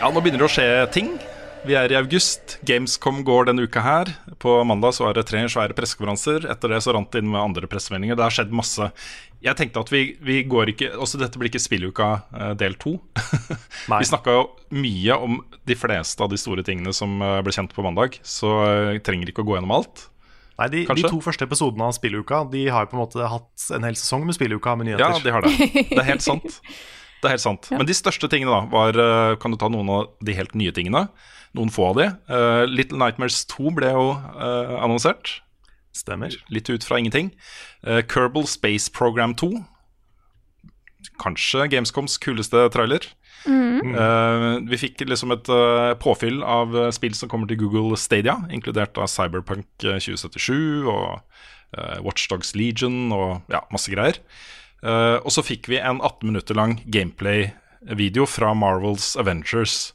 Ja, nå begynner det å skje ting. Vi er i august. Gamescom går denne uka her. På mandag så er det tre svære pressekonferanser. Etter det så rant det inn med andre pressemeldinger. Det har skjedd masse. Jeg tenkte at vi, vi går ikke Også dette blir ikke spilluka eh, del to. Vi snakka jo mye om de fleste av de store tingene som eh, ble kjent på mandag, så vi trenger ikke å gå gjennom alt. Nei, de, de to første episodene av spilluka De har jo på en måte hatt en hel sesong med spilluka med nyheter. Ja, de har det. Det er helt sant. Det er helt sant. Men de største tingene, da, var eh, Kan du ta noen av de helt nye tingene? Noen få av de. Uh, Little Nightmares 2 ble jo uh, annonsert. Stemmer. Litt ut fra ingenting. Uh, Kerbal Space Program 2. Kanskje Gamescoms kuleste trailer. Eh, vi fikk liksom et uh, påfyll av eh, spill som kommer til Google Stadia, inkludert av Cyberpunk eh, 2077 og uh, Watchdogs Legion og ja, masse greier. Eh, og så fikk vi en 18 minutter lang gameplay-video fra Marvels Avengers.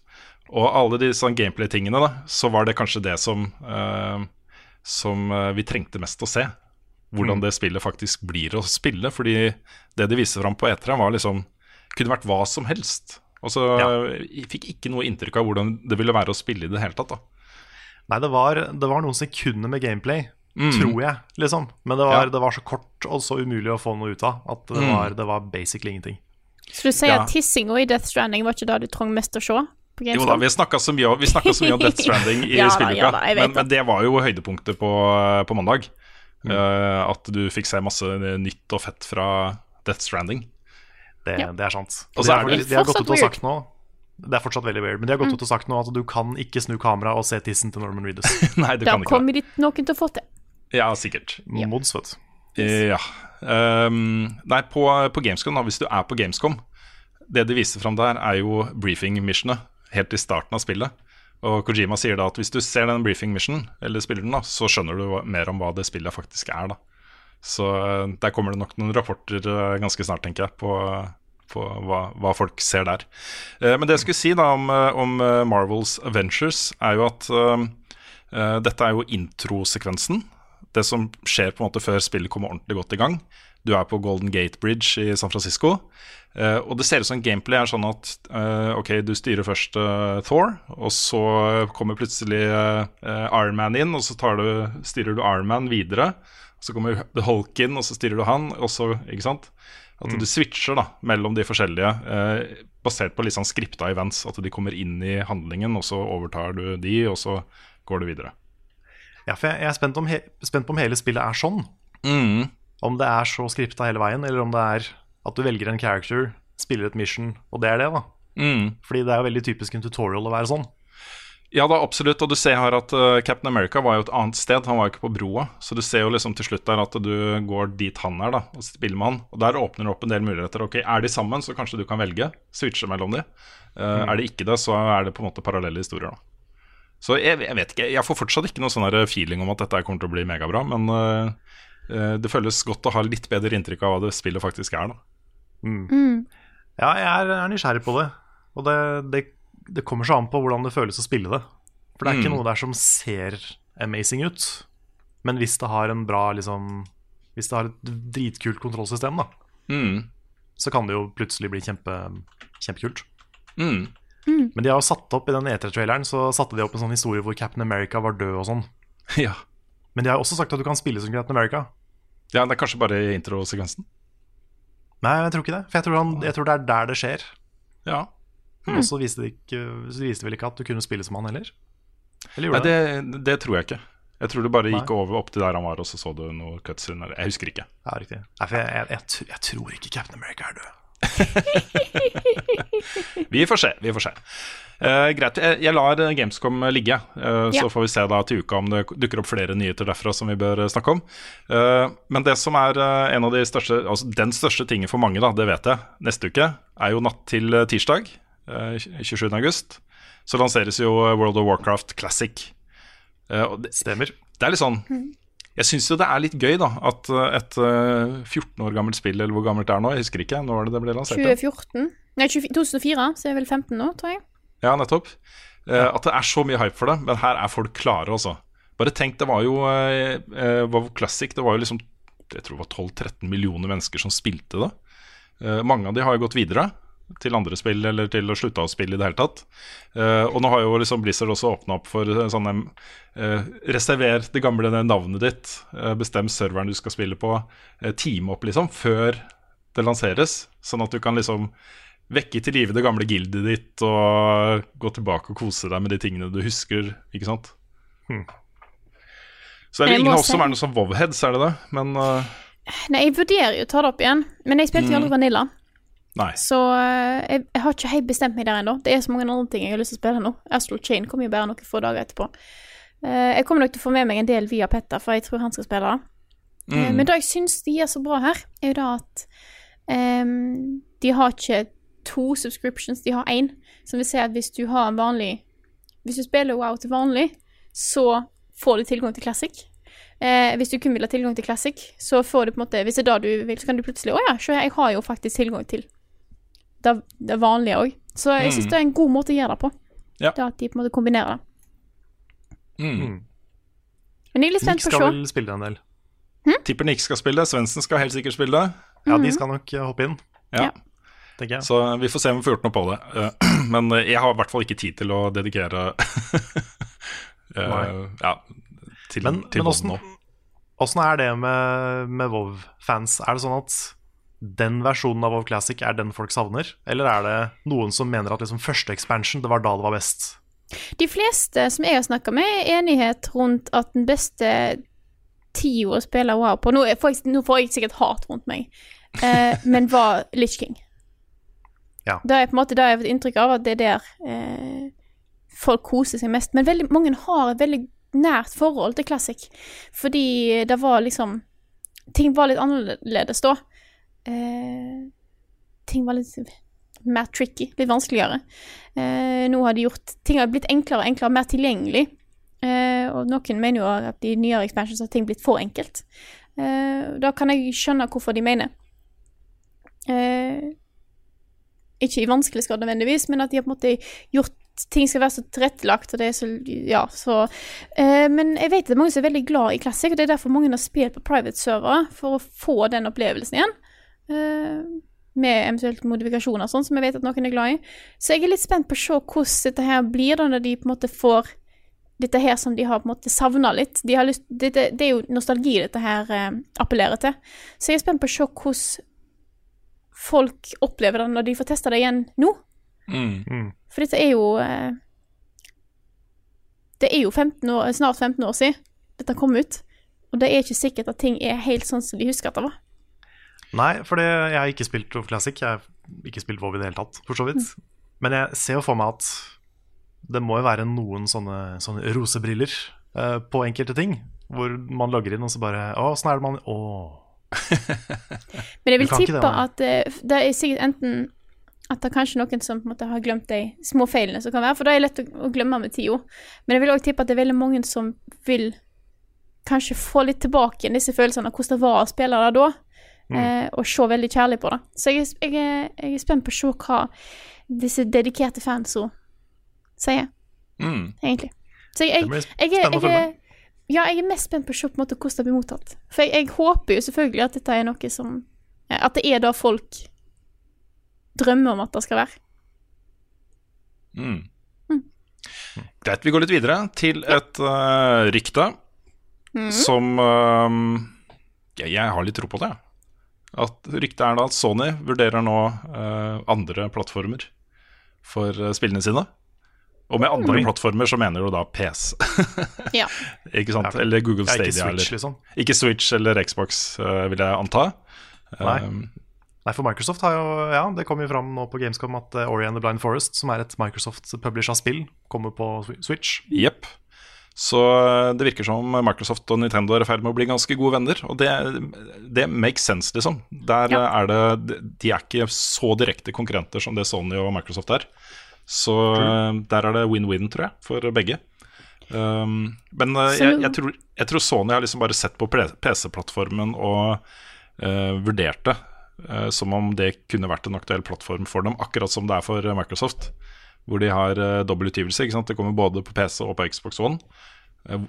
Og alle de sånn gameplay-tingene, da, så var det kanskje det som eh, som eh, vi trengte mest å se. Hvordan det spillet faktisk blir å spille. Fordi det de viste fram på E3, var liksom kunne vært hva som helst. Og så Ja. Jeg fikk ikke noe inntrykk av hvordan det ville være å spille i det hele tatt. da Nei, det var, det var noen sekunder med gameplay, tror jeg, liksom. Men det var, Ja. det var så kort og så umulig å få noe ut av at det, var, det var basically ingenting. Så du sier Ja. at tissinga i Death Stranding var ikke det du trang mest å se? På Jo da, Vi snakka så, så mye om Death Stranding i Ja spilluka, ja da, men, det. men det var jo høydepunktet på, på mandag. Eh, at du fikk se masse nytt og fett fra Death Stranding. Det, Ja. det er sant. Og så er har, det de har gått ut og sagt nå Det er fortsatt veldig weird, men de har gått ut og sagt nå at du kan ikke snu kamera og se tissen til Norman Reedus. Nei, du Da kan ikke det. kommer noen til å få til. Ja, sikkert. Mods, vet du. Ja. Um, nei, på, på Gamescom, da, hvis du er på Gamescom Det de viste fram der, er jo briefing-missionet helt i starten av spillet. Og Kojima sier da at hvis du ser den briefing-missionen, eller spiller den, da, så skjønner du mer om hva det spillet faktisk er. da. Så eh, der kommer det nok noen rapporter eh, ganske snart, tenker jeg, på, på hva, hva folk ser der. Eh, men det jeg skulle si da om, om Marvels Avengers, er jo at eh, dette er jo introsekvensen det som skjer på en måte før spillet kommer ordentlig godt i gang. Du er på Golden Gate Bridge i San Francisco. Uh, og det ser ut som gameplay er sånn at uh, ok, du styrer først uh, Thor, og så kommer plutselig uh, Iron Man inn, og så tar du, styrer du Iron Man videre. Så kommer The Hulk inn, og så styrer du han, og så Ikke sant? At du switcher da mellom de forskjellige, basert på litt sånn skripta events. At de kommer inn i handlingen, og så overtar du de, og så går du videre. Ja, for jeg, jeg er spent, om spent på om hele spillet er sånn. Mm. Om det er så skripta hele veien, eller om det er at du velger en character, spiller et mission, og det er det, da. Mm. Fordi det er jo veldig typisk en tutorial å være sånn. Ja da, absolutt. Og du ser her at uh, Captain America var jo et annet sted. Han var jo ikke på broa. Så du ser jo liksom til slutt der at du går dit han er, da, og spiller med han. Og der åpner det opp en del muligheter. Ok, Er de sammen, så kanskje du kan velge. Switche mellom de. Uh, Er de ikke det, så er det på en måte parallelle historier, da. Så jeg, jeg vet ikke. Jeg får fortsatt ikke noe sånn feeling om at dette kommer til å bli megabra, men uh, det føles godt å ha litt bedre inntrykk av hva det spillet faktisk er, da. Ja, jeg er, er nysgjerrig på det. Og det, det, det kommer så an på hvordan det føles å spille det. For det er ikke Mm. noe der som ser amazing ut. Men hvis det har en bra liksom Hvis det har et dritkult kontrollsystem, da, Mm. så kan det jo plutselig bli kjempe, kjempekult. Mm. Men de har jo satt opp i den E3-traileren Så satte de opp en sånn historie hvor Captain America var død og sånn. Ja. Men de har også sagt at du kan spille som Captain America. ja, det er kanskje bare i introsekvensen. Nei, jeg tror ikke det. For jeg tror, han, jeg tror det er der det skjer. Ja. Og så viste de ikke, så viste vel ikke at du kunne spille som han heller? Eller Nei, gjorde det? det, det tror jeg ikke. Jeg tror du bare Nei. gikk over opp til der han var, og så så du noe cuts. eller- Jeg husker ikke. Ja, riktig. Nei, for jeg, jeg, jeg, jeg tror ikke Captain America er død. Vi får se, vi får se. Uh, greit. Jeg, lar eh, Gamescom ligge, uh, Ja. så får vi se da til uka om det dukker opp flere nyheter derfra som vi bør snakke om. Uh, men det som er en av de største, altså den største tingen for mange, da, det vet jeg, neste uke, er jo natt til tirsdag, eh, 27. august, så lanseres jo World of Warcraft Classic. Og det, Stemmer. det er litt sånn Jeg syns jo det er litt gøy, da, at eh, et eh, 14 år gammelt spill, eller hvor gammelt det er nå, jeg husker ikke, når det det ble lansert? 2014 Nei, 2004, så er jeg vel 15 nå, tror jeg. Ja, nettopp. Eh, at det er så mye hype for det, men her er folk klare, altså. Bare tenk, det var jo uh, eh, WoW Classic, det var jo liksom Jeg tror det var 12-13 millioner mennesker som spilte det. Eh, mange av de har jo gått videre til andre spill, eller til å slutte å spille i det hele tatt. Uh, og nå har jo liksom Blizzard også åpna opp for uh, sånne uh, Reserver det gamle navnet ditt, bestem serveren du skal spille på, teame opp liksom før det lanseres, sånn at du kan liksom vekke til live det gamle gildet ditt og gå tilbake og kose deg med de tingene du husker, ikke sant? Hmm. Så er det ingen av oss som er noe sånn Vovheads, er det det? Men uh, Nei, jeg vurderer jo å ta det opp igjen, men jeg spilte jo aldri Vanilla. Nei. Så eh, jeg, jeg har ikke helt bestemt meg der ennå. Det er så mange andre ting jeg har lyst til å spille nå. Astral Chain kommer jo bare noen få dager etterpå. Eh, jeg kommer nok til å få med meg en del via Petter, for jeg tror han skal spille det. Eh, Mm. Men det jeg syns de gjør så bra her, er jo da at um, de har ikke to subscriptions, de har én. Som vil si at hvis du har en vanlig Hvis du spiller WoW til vanlig, så får du tilgang til Classic. Eh, hvis du kun vil ha tilgang til Classic, så får du på en måte Hvis det er det du vil, så kan du plutselig Å ja, jeg har jo faktisk tilgang til det, det vanlige òg. Så jeg syns Mm. det er en god måte å gjøre det på. Ja. Det at de på en måte kombinerer det. Mm. Men jeg er litt spent Nick på å skal vel spille en del. Tipper Nick skal spille, Svendsen skal helt sikkert spille. Ja, Mhm. de skal nok eh, hoppe inn, Ja. Ja. jeg. Så vi får se om vi får gjort noe på det. Eh, Men eh, jeg har i hvert fall ikke tid til å dedikere eh, ja, til, Men, til men hvordan, åssen er det med, med Vov-fans? Er det sånn at den versjonen av WoW Classic er den folk savner? Eller er det noen som mener at liksom første expansion, det var da det var best? De fleste som jeg har snakka med, er enighet rundt at den beste tida å spille WoW på Nå, får jeg, nå får jeg sikkert hat rundt meg, eh, men var Litch King. Ja. Det er på en måte det jeg har fått inntrykk av, at det er der eh, folk koser seg mest. Men veldig mange har et veldig nært forhold til Classic, fordi det var liksom Ting var litt annerledes da. Eh, ting var litt mer tricky, litt vanskeligere. Eh, nå har de gjort Ting har blitt enklere og enklere, mer tilgjengelig. Eh, og noen mener jo at i nyere expansions har ting blitt for enkelt. Eh, da kan jeg skjønne hvorfor de mener. Eh, ikke i vanskelig skade nødvendigvis, men at de har på en måte gjort ting skal være så tilrettelagt, Ja, eh, Men jeg vet at det er mange som er veldig glad i Classic, og det er derfor mange har spilt på private servere, for å få den opplevelsen igjen. Eh, med eventuelt modifikasjoner sånn, som jeg vet at noen er glad i. Så jeg er litt spent på å se hvordan dette her blir, da, når de på en måte får dette her som de har på en måte savna litt. De har lyst, det, det er jo nostalgi dette her eh, appellerer til. Så jeg er spent på å se hvordan folk opplever det når de får testa det igjen nå. Mm. For dette er jo eh, Det er jo 15 år, snart 15 år siden dette kom ut. Og det er ikke sikkert at ting er helt sånn som de husker at det var. Nei, for jeg har ikke spilt WoW Classic. Jeg har ikke spilt WoW i det hele tatt, for så vidt. Men jeg ser jo for meg at det må jo være noen sånne, sånne rosebriller uh, på enkelte ting. Hvor man logger inn, og så bare Å, åssen er det man Å. Men jeg vil tippe det, at uh, det er sikkert enten at det er kanskje noen som på en måte har glemt de små feilene som kan være, for det er lett å, å glemme med tida. Men jeg vil òg tippe at det er veldig mange som vil kanskje få litt tilbake disse følelsene av hvordan det var å spille det da, eh, og se veldig kjærlig på det. Så jeg, jeg, jeg er spent på å se hva disse dedikerte fansa sier, Mm. egentlig. Så jeg, jeg, jeg, jeg, ja, jeg er mest spent på å se på en måte hvordan det blir mottatt. For jeg, håper jo selvfølgelig at dette er noe som At det er det folk drømmer om at det skal være. Mm. Greit, vi går litt videre til et uh, rykte som uh, jeg har litt tro på det. At Ryktet er da at Sony vurderer nå eh, andre plattformer for eh, spillene sine. Og med andre mm. plattformer så mener du da PC. Ja. ikke sant? Eller Google Ja, Stadia. ikke Switch, eller, liksom. ikke Switch eller Xbox, uh, vil jeg anta. Nei. Um, Nei, for Microsoft har jo Ja, det kom jo fram nå på Gamescom at Ori and the Blind Forest, som er et Microsoft-publisha spill, kommer på Switch. Jepp. Så eh, det virker som Microsoft og Nintendo er i ferd med å bli ganske gode venner. Og det, det makes sense, liksom. Der Ja. er det De er ikke så direkte konkurrenter som det Sony og Microsoft er. Så eh, der er det win-win, tror jeg, for begge. Um, men eh, jeg, jeg, tror, jeg tror Sony har liksom bare sett på PC-plattformen og uh, vurdert det uh, som om det kunne vært en aktuell plattform for dem, akkurat som det er for eh, Microsoft. Hvor de har uh, dobbel utgivelse. Ikke sant? Det kommer både på PC og på Xbox One. Uh,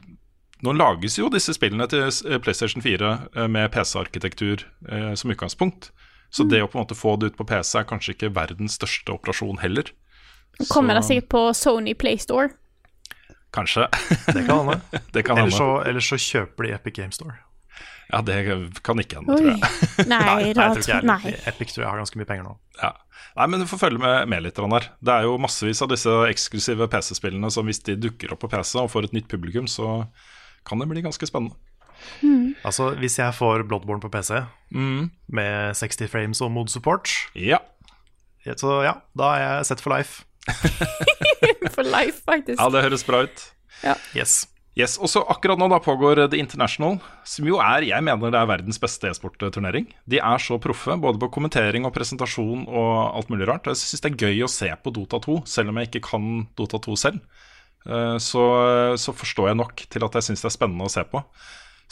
nå lages jo disse spillene til eh, PlayStation 4 eh, med PC-arkitektur eh, som utgangspunkt. Så det å på en måte få det ut på PC er kanskje ikke verdens største operasjon heller. Kommer det sikkert på Sony Playstore. Kanskje. Det kan hende. det kan Ellers hende. så, så kjøper de Epic Game Store. Ja, det kan ikke hende, tror jeg. Nei, jeg tror ikke jeg nei. Epic tror jeg har ganske mye penger nå. Ja. Nei, men du får følge med, med litt Rannar. Det er jo massevis av disse eksklusive PC-spillene som hvis de dukker opp på PC og får et nytt publikum, så kan det bli ganske spennende. Altså, Hvis jeg får Bloodborne på PC Mm. med 60 frames og mod support, Ja. så ja, da er jeg set for life. For life, faktisk. ja, det høres bra ut. Ja. Yes. Yes, og så Akkurat nå da pågår The International, som jo er jeg mener det er verdens beste e-sportturnering. De er så proffe, både på kommentering og presentasjon og alt mulig rart. Jeg syns det er gøy å se på Dota 2, selv om jeg ikke kan Dota 2 selv. Eh, Så, så forstår jeg nok til at jeg syns det er spennende å se på.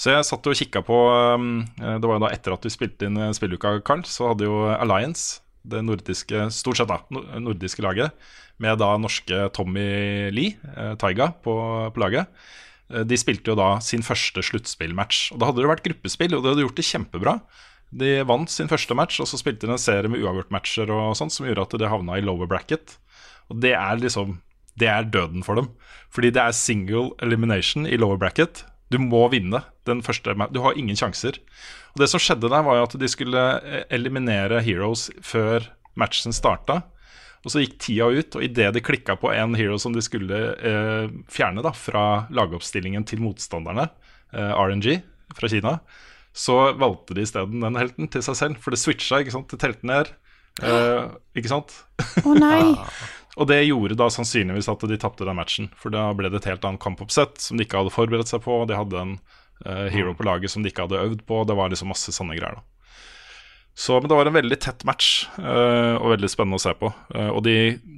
Så jeg satt og kikka på eh, Det var jo da etter at du spilte inn eh, spilluka, Karl, så hadde jo Alliance, det nordiske, stort sett da, nordiske laget, med da norske Tommy Lee, Taiga, på, på laget. Eh, De spilte jo da sin første sluttspillmatch. Og Da hadde det vært gruppespill, og de hadde gjort det kjempebra. De vant sin første match, og så spilte de en serie med uavgjort-matcher og sånt, som gjorde at de havna i lower bracket. Og det er liksom Det er døden for dem. Fordi det er single elimination i lower bracket. Du må vinne den første Du har ingen sjanser. Og Det som skjedde der, var jo at de skulle eh, eliminere Heroes før matchen starta. Og så gikk tida ut, og idet de klikka på en hero som de skulle eh, fjerne da, fra lagoppstillingen til motstanderne, eh, RNG fra Kina, så valgte de isteden den helten til seg selv. For det switcha, ikke sant. Det telte ned. Eh, ikke sant? Å nei. Og det gjorde da sannsynligvis at de tapte den matchen. For da ble det et helt annet kampoppsett som de ikke hadde forberedt seg på. De hadde en eh, hero på laget som de ikke hadde øvd på. Det var liksom masse sånne greier. da så, men det var en veldig tett match, eh, og veldig spennende å se på. Eh, og de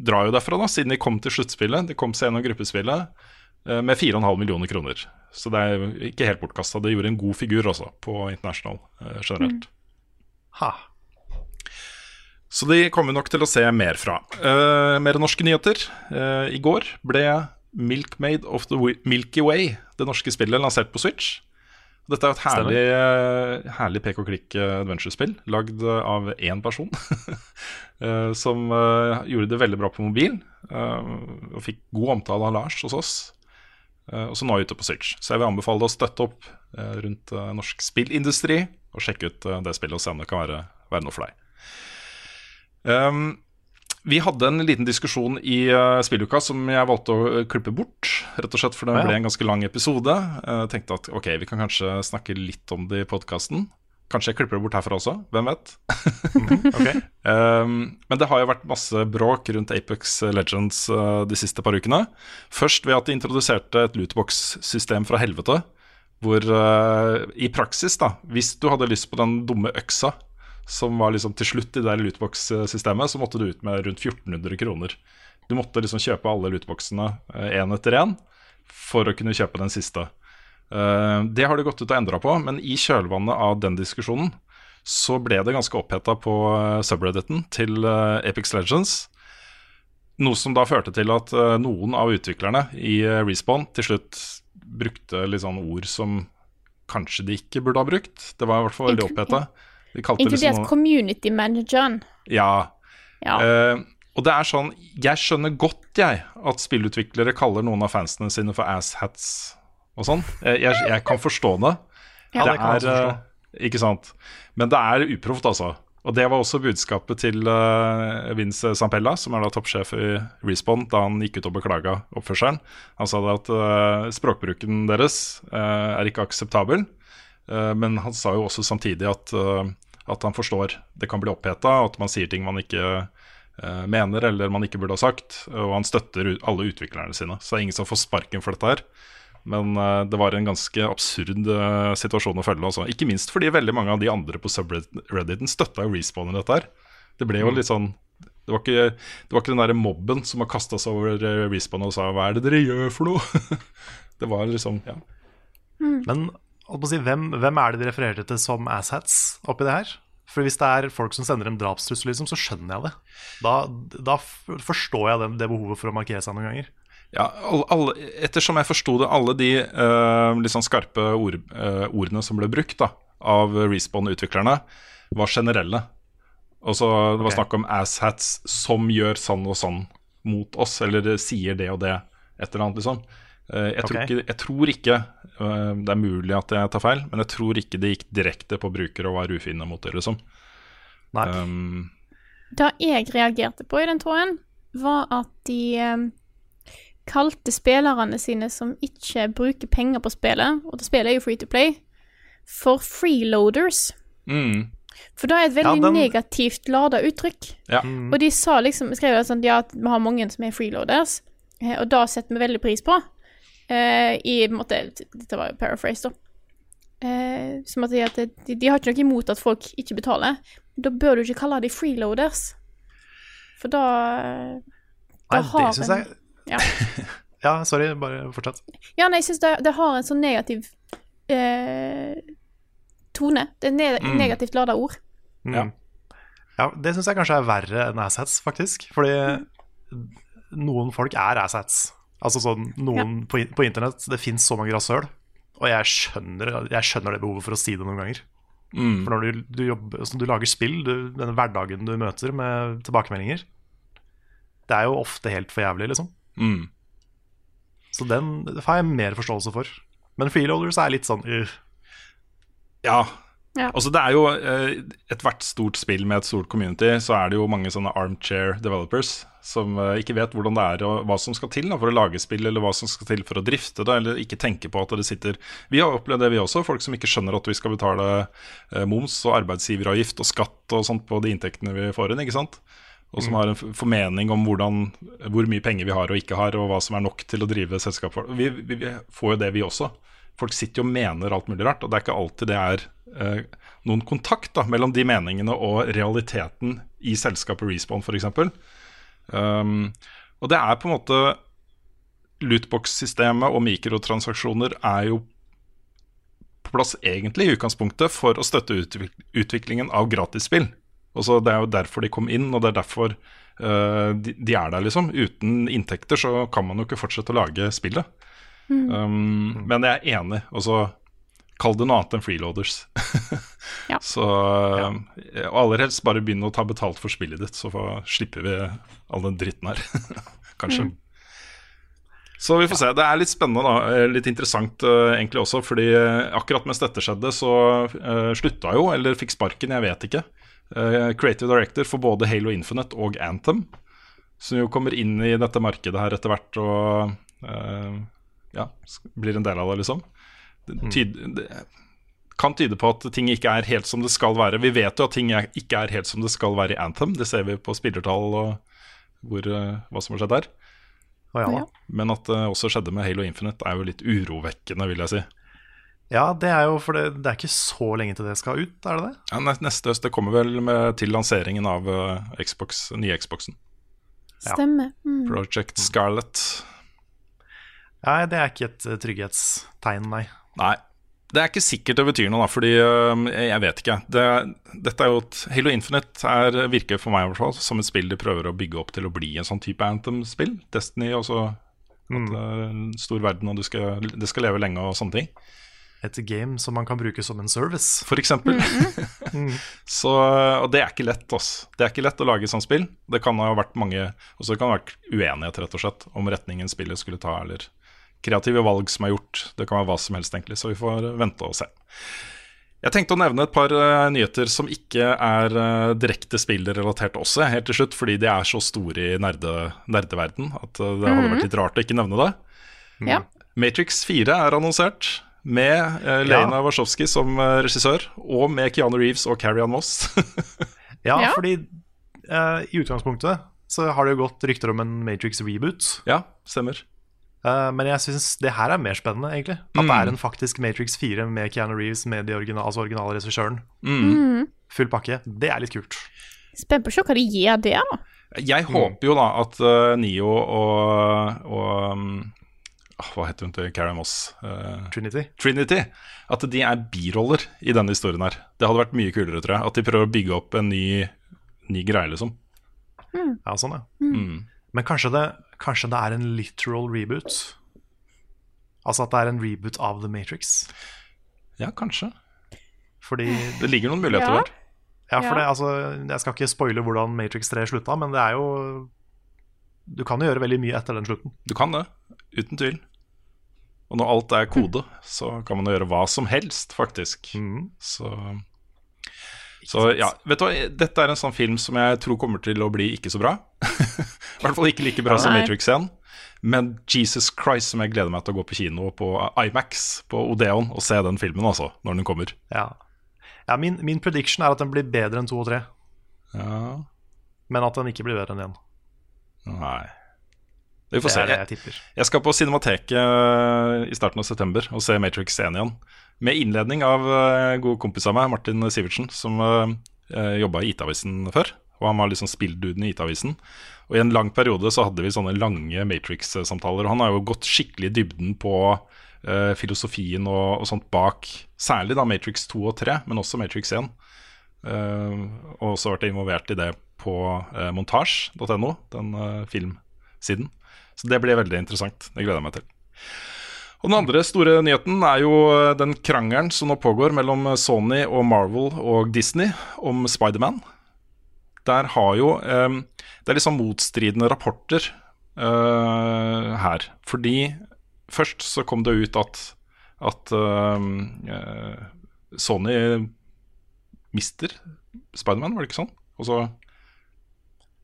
drar jo derfra, da, siden de kom til sluttspillet. De kom seg gjennom gruppespillet eh, med 4,5 millioner kroner. Så det er ikke helt bortkasta. Det gjorde en god figur også, på international generelt. Ha. Så de kommer nok til å se mer fra. Mer norske nyheter. I går ble Milkmade of the Milky Way, det norske spillet, lansert på Switch. Dette er et herlig, eh, herlig pek og klikk eh, adventure-spill, lagd eh, av én person. som gjorde det veldig bra på mobil, og fikk god omtale av Lars hos oss. Og så nå er ute på Switch. Så jeg vil anbefale deg å støtte opp rundt norsk spillindustri, og sjekke ut det spillet og se om det kan være, være noe for deg. Um, vi hadde en liten diskusjon i uh, spilluka som jeg valgte å uh, klippe bort. Rett og slett for det ble en ganske lang episode. Jeg tenkte at ok, vi kan kanskje snakke litt om det i podkasten. Kanskje jeg klipper det bort herfra også, hvem vet. Ok. Um, men det har jo vært masse bråk rundt Apex Legends uh, de siste par ukene. Først ved at de introduserte et lootbox-system fra helvete. Hvor uh, i praksis, da, hvis du hadde lyst på den dumme øksa som var liksom til slutt i det lootbox-systemet, så måtte du ut med rundt 1400 kroner. Du måtte liksom kjøpe alle lootboxene én etter én for å kunne kjøpe den siste. Eh, det har de gått ut og endra på, men i kjølvannet av den diskusjonen så ble det ganske oppheta på eh, subredditen til eh, Apex Legends. Noe som da førte til at eh, noen av utviklerne i eh, Respawn til slutt brukte litt sånn ord som kanskje de ikke burde ha brukt. Det var i hvert fall veldig oppheta. De kalte Inkludert liksom community manageren. Ja. Ja. Uh, og det er sånn Jeg skjønner godt, jeg, at spillutviklere kaller noen av fansene sine for asshats og sånn. Jeg, jeg, jeg kan forstå det. Ja, det kan jeg også er, eh, Ikke sant. Men det er uproft, altså. Og det var også budskapet til uh, Vince Zampella, som er da toppsjef i Respawn, da han gikk ut og beklaga oppførselen. Han sa da at uh, språkbruken deres uh, er ikke akseptabel. Eh, men han sa jo også samtidig at, At han forstår det kan bli oppheta, at man sier ting man ikke eh, mener eller man ikke burde ha sagt. Og han støtter alle utviklerne sine. Så det er ingen som får sparken for dette her. Men eh, det var en ganske absurd eh, situasjon å følge. Også. Ikke minst fordi veldig mange av de andre på subredditen støtta jo respawn i dette her. Det ble jo litt sånn det var, ikke, det var ikke den der mobben som har kasta seg over respawn og sa 'hva er det dere gjør for noe'? det var liksom ja. Men på å si, hvem, hvem er det de refererte til som asshats oppi det her? For hvis det er folk som sender en drapstrussel, liksom, så skjønner jeg det. Da, da forstår jeg det, det behovet for å markere seg noen ganger. Ja, alle, ettersom jeg forsto det, alle de uh, sånn skarpe ord, uh, ordene som ble brukt da, av Respawn-utviklerne, var generelle. Og så Det var okay. snakk om asshats som gjør sånn og sånn mot oss, eller sier det og det, et eller annet, liksom. Eh, jeg, tror okay. ikke, jeg tror ikke eh, Det er mulig at jeg tar feil, men jeg tror ikke det gikk direkte på brukere og var ufine mot det, liksom. Nei. Um, Det jeg reagerte på i den tråden, var at de eh, kalte spillerne sine som ikke bruker penger på spillet, og det spillet er jo free to play, for freeloaders. mm, For det er et veldig Ja, den- negativt lada uttrykk. ja. Og de sa liksom, skrev det sånn ja, at vi har mange som er freeloaders, eh, og da setter vi veldig pris på. Eh, I måte Dette var jo paraphrase, da. Eh, som at de, at de, de har ikke noe imot at folk ikke betaler. Da bør du ikke kalle de freeloaders. For da Da Nei, har det syns jeg Ja. Ja, sorry, bare fortsett. Ja, nei, jeg syns det, det har en sånn negativ eh, tone. Det er ne Mm. negativt lada ord. Mm. Ja. Ja, det syns jeg kanskje er verre enn assets, faktisk. Fordi noen folk er asshats. Altså sånn, noen på, på internett Det fins så mange rasshøl. Og jeg skjønner, jeg skjønner det behovet for å si det noen ganger. mm, For når du, du, jobber, altså, du lager spill, du, denne hverdagen du møter med tilbakemeldinger Det er jo ofte helt for jævlig, liksom. mm. Så den har jeg mer forståelse for. Men freeloaders er litt sånn uh, Ja. Ja. Altså det er jo eh, Ethvert stort spill med et stort community, så er det jo mange sånne armchair developers som eh, ikke vet hvordan det er og hva som skal til da, for å lage spill, eller hva som skal til for å drifte det, eller ikke tenke på at det sitter Vi har opplevd det, vi også. Folk som ikke skjønner at vi skal betale eh, moms og arbeidsgiveravgift og skatt og sånt på de inntektene vi får inn, ikke sant. Og som har en formening om hvordan, hvor mye penger vi har og ikke har, og hva som er nok til å drive selskap for. Vi, vi, vi får jo det, vi også. Folk sitter jo og mener alt mulig rart, og det er ikke alltid det er eh, noen kontakt da, mellom de meningene og realiteten i selskapet Respawn, f.eks. Um, og det er på en måte Lootbox-systemet og mikrotransaksjoner er jo på plass egentlig i utgangspunktet for å støtte utvik utviklingen av gratisspill. Også Det er jo derfor de kom inn, og det er derfor uh, de, de er der, liksom. Uten inntekter så kan man jo ikke fortsette å lage spillet. Um, men jeg er enig. Altså, kall det noe annet enn freeloaders. Ja. Så uh, og aller helst bare begynne å ta betalt for spillet ditt, så får, slipper vi all den dritten her. Kanskje. Så vi får se. Det er litt spennende, da. Eh, Litt interessant uh, egentlig også, fordi eh, akkurat mens dette skjedde, så uh, slutta jo, eller fikk sparken, jeg vet ikke, uh, Creative Director for både Halo Infinite og Anthem. Som jo kommer inn i dette markedet her etter hvert og eh, ja, blir en del av det, liksom. Det, tyd, det kan tyde på at ting ikke er helt som det skal være. Vi vet jo at ting er, ikke er helt som det skal være i Anthem. Det ser vi på spillertall og hvor, eh, hva som har skjedd der. Ja Men at det også skjedde med Halo Infinite, er jo litt urovekkende, vil jeg si. Ja, det er jo for det, det er ikke så lenge til det skal ut, er det det? Ja, neste høst, det kommer vel med, til lanseringen av eh, Xbox, nye Xboxen. Ja. Stemmer. Mm. Project Scarlett. Nei, det er ikke et eh, trygghetstegn, nei. Nei. Det er ikke sikkert det betyr noe, da, fordi øh, jeg vet ikke. Det, dette er jo et, Halo Infinite er, virker for meg fall som et spill de prøver å bygge opp til å bli en sånn type Anthem-spill. Destiny også. At det er en stor verden, og du skal, det skal leve lenge og sånne ting. Et game som man kan bruke som en service. For eksempel. så, og det er ikke lett, ass. Det er ikke lett å lage sånt spill. Det kan ha vært mange Og så kan det ha vært uenighet, rett og slett, om retningen spillet skulle ta, eller kreative valg som er gjort. Det kan være hva som helst, egentlig. Så vi får vente og se. Jeg tenkte å nevne et par uh, nyheter som ikke er uh, direkte spillrelatert også, helt til slutt, fordi de er så store i nerde, nerdeverden at uh, det hadde vært litt rart å ikke nevne det. Ja. Matrix 4 er annonsert. med uh, ja. Warszowski som regissør, og med Keanu Reeves og Carrie Ann Moss. Ja, Ja. fordi i utgangspunktet så har det jo gått rykter om en Matrix-reboot. ja, stemmer. Eh, men jeg syns det her er mer spennende, egentlig. At Mm. det er en faktisk Matrix 4 med Keanu Reeves, med de original, altså originale regissøren. Mm. Full pakke. Det er litt kult. Spent på å se hva de gir det, da. Jeg håper jo da at uh, Nio og, og um, Hva heter hun til Karen Moss? Uh, Trinity. Trinity. At de er biroller i denne historien her. Det hadde vært mye kulere, tror jeg. At de prøver å bygge opp en ny, ny greie, liksom. Ja, sånn, ja. Mm. Men kanskje det, kanskje det er en literal reboot? Altså at det er en reboot av The Matrix? Ja, kanskje. Fordi Det ligger noen muligheter Ja. der. Ja, for det, altså, jeg skal ikke spoile hvordan Matrix 3 slutta, men det er jo Du kan jo gjøre veldig mye etter den slutten. Du kan det, uten tvil. Og når alt er kode, så kan man jo gjøre hva som helst, faktisk. Mm. Så så ja, vet du hva, dette er en sånn film som jeg tror kommer til å bli ikke så bra. I hvert fall ikke like bra som Matrix 1. Men Jesus Christ, som jeg gleder meg til å gå på kino på Imax på Odeon og se den filmen, altså, når den kommer. Ja. ja min, min prediction er at den blir bedre enn to og tre, Ja, men at den ikke blir bedre enn én. nei Vi får se. Jeg, jeg skal på Cinemateket eh, i starten av september og se Matrix 1 igjen. Med innledning av uh, god kompis av meg, Martin Sivertsen, som uh, jobba i IT-avisen før. Og han var liksom spillduden i IT-avisen. Og i en lang periode så hadde vi sånne lange Matrix-samtaler. Og han har jo gått skikkelig i dybden på uh, filosofien og, og sånt bak særlig da Matrix 2 og 3, men også Matrix 1. Uh, og også vært involvert i det på uh, montasj.no, den uh, filmsiden. Så det blir veldig interessant. Det gleder jeg meg til. Og Den andre store nyheten er jo eh, den krangelen som nå pågår mellom Sony og Marvel og Disney om Spiderman. Der har jo eh, Det er liksom motstridende rapporter eh, her. Fordi først så kom det ut at, at eh, eh, Sony mister Spiderman, var det ikke sånn? Og så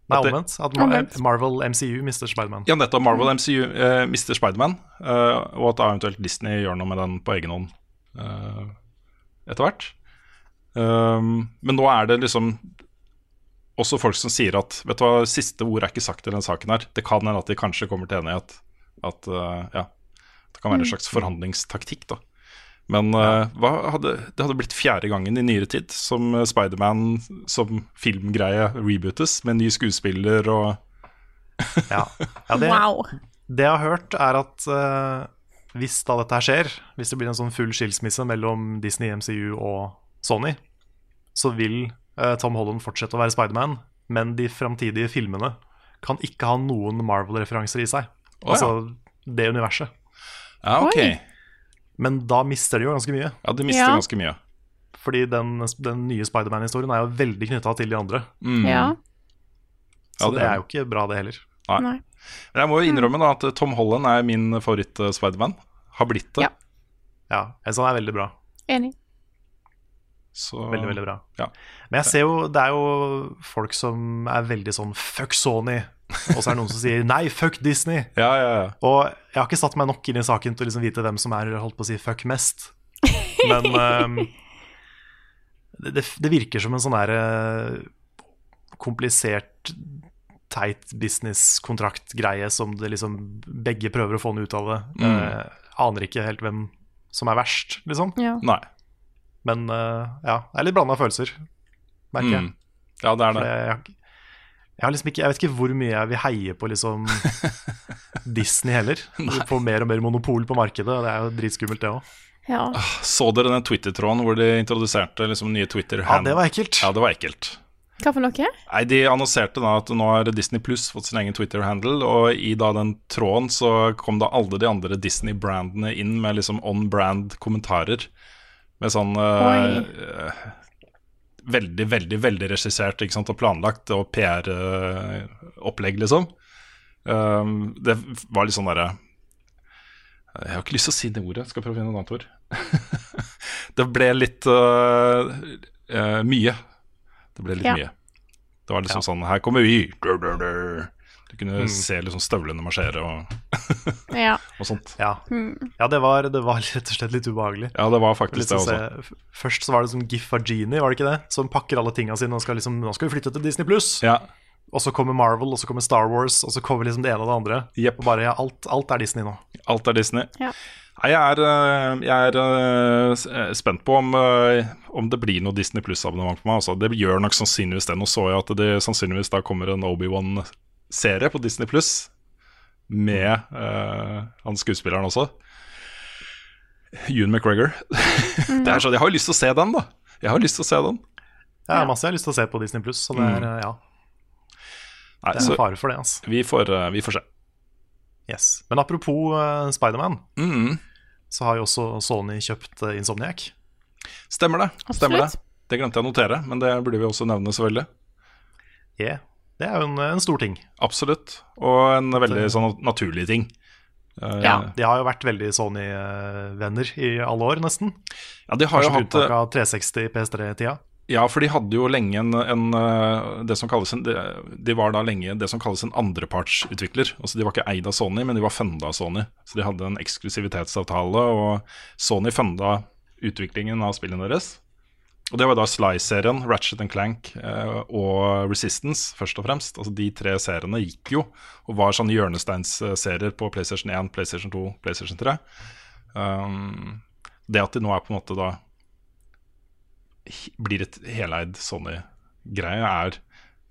Nei, omvendt. At Marvel MCU mister Spiderman. Ja, nettopp. Marvel MCU uh, mister Spiderman, uh, og at eventuelt Disney gjør noe med den på egen hånd uh, etter hvert. Um, men nå er det liksom også folk som sier at Vet du hva, siste ord er ikke sagt i den saken her. Det kan hende at de kanskje kommer til enighet. At eh, ja, det kan være en slags forhandlingstaktikk, da. Men uh, hva hadde, det hadde blitt fjerde gangen i nyere tid som eh, Spiderman som filmgreie rebootes, med ny skuespiller og Ja. Ja, det, Wow. det jeg har hørt, er at uh, hvis da dette her skjer, hvis det blir en sånn full skilsmisse mellom Disney, MCU og Sony, så vil uh, Tom Holland fortsette å være Spiderman, men de framtidige filmene kan ikke ha noen Marvel-referanser i seg. Ja. altså det universet. Ja, ok. Oi. Men da mister de jo ganske mye. Ja, de mister Ja. ganske mye. Fordi den, den nye Spiderman-historien er jo veldig knytta til de andre. Mm. Ja. Så Ja, det det er jo ikke bra, det heller. Nei. Nei. Men jeg må jo innrømme da at Tom Holland er min favoritt-Spiderman. Har blitt det. Ja. Ja, jeg han er veldig bra. Enig. Så, Veldig, veldig bra. Ja. Men jeg ser jo, det er jo folk som er veldig sånn fuck Sony, og så er det noen som sier nei, fuck Disney. Ja, ja, ja. Og jeg har ikke satt meg nok inn i saken til å liksom vite hvem som er holdt på å si fuck mest. Men um, det, det, virker som en sånn der eh, komplisert, teit business-kontraktgreie som det liksom begge prøver å få noe ut av det. Eh, aner ikke helt hvem som er verst, liksom. Ja. Nei. Men eh, ja, det er litt blanda følelser, merker jeg. Mm. Ja, det er det. jeg, jeg, jeg, har liksom ikke, jeg vet ikke hvor mye jeg vil heie på liksom Disney heller. Få mer og mer monopol på markedet. og Det er jo dritskummelt, det òg. ja. Så dere den Twitter-tråden hvor de introduserte liksom nye twitter Ja, det var ekkelt. Ja, det var ekkelt. Hva for noe? Nei, De annonserte da at nå har Disney Pluss fått sin egen Twitter-handle, og i da den tråden så kom da alle de andre Disney-brandene inn med liksom on-brand kommentarer. Med sånn eh, Veldig, veldig veldig regissert og planlagt og PR-opplegg, liksom. Um, det var litt sånn derre Jeg har ikke lyst til å si det ordet, skal prøve å finne et annet ord. det ble litt uh, uh, mye. Det ble litt Ja. mye. Det var liksom sånn Her kommer vi! Dur, dur, dur. Du kunne se liksom støvlene marsjere og, Ja. og sånt. Ja, ja det, var, det var rett og slett litt ubehagelig. Ja, det var Litt faktisk det også. se. Først så var det sånn gif av Genie, var det ikke det? Som pakker alle tinga sine og skal liksom Nå skal vi flytte til Disney Pluss. Ja, Og så kommer Marvel, og så kommer Star Wars, og så kommer liksom det ene og det andre. Yep. Og bare ja, alt, alt er Disney nå. alt er Disney. Ja. Nei, jeg er, øh, jeg er s- øh, spent på om, om det blir noe Disney Pluss-abonnement på meg. Altså, det gjør nok sannsynligvis det. Nå så jeg at det sannsynligvis da kommer en Obi-Wan-serie på Disney Pluss. Med uh, han skuespilleren også. Ewan McGregor. det er sånn, jeg har jo lyst til å se den, da. Jeg har lyst til å se den. Det er masse jeg har lyst til å se på Disney Pluss, så det er, Mm. ja, Nei, det er så en fare for det. altså vi får, øh, vi får se. Yes. Men apropos uh, Spiderman, Mm, så har jo også Sony kjøpt uh, Insomniac. stemmer det. Stemmer det. Det glemte jeg å notere, men det burde vi også nevne, selvfølgelig. Yeah. Det er jo en, en stor ting. Absolutt. Og en veldig sånn naturlig ting. Eh, Ja. De har jo vært veldig Sony-venner i alle år, nesten. ja, de har jo Kanskje jo hatt unntak av 360 PS3-tida. Ja, for de hadde jo lenge en, en eh, Det som kalles en de, de var da lenge det som kalles en andrepartsutvikler. Altså De var ikke eid av Sony, men de var funda av Sony. Så de hadde en eksklusivitetsavtale, og Sony funda utviklingen av spillene deres. Og det var da Sly-serien, Ratchet and Clank eh, og Resistance, først og fremst. Altså De tre seriene gikk jo og var sånne hjørnesteinsserier på PlayStation 1, PlayStation 2, PlayStation 3. Um, det at de nå er på en måte da blir et heleid Sony-greie, er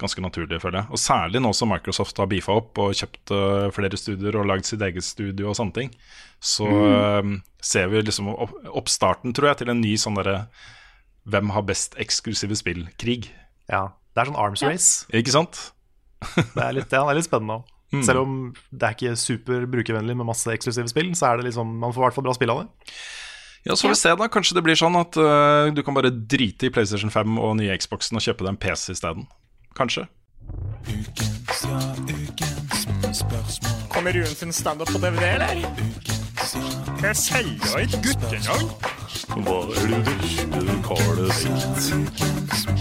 ganske naturlig, føler jeg. Og særlig nå som Microsoft har beefa opp og kjøpt eh, flere studier og lagd sitt eget studio og sånne ting, så eh, ser vi liksom opp, oppstarten, tror jeg, til en ny sånn derre Hvem har best eksklusive spill-krig? Ja. Det er sånn arms race. Ikke sant? Det er litt, ja, det er litt spennende òg. Mm. Selv om det er ikke super brukervennlig med masse eksklusive spill, så er det liksom, man får i hvert fall bra spill av det. Ja, Så får vi se, da. Kanskje det blir sånn at uh, du kan bare drite i PlayStation 5 og nye Xboxen og kjøpe deg en PC isteden. Kanskje. Kommer Ruen sin standup på DVD, eller? Skal jeg selge et guttenavn? Hva er det du kaller sitt?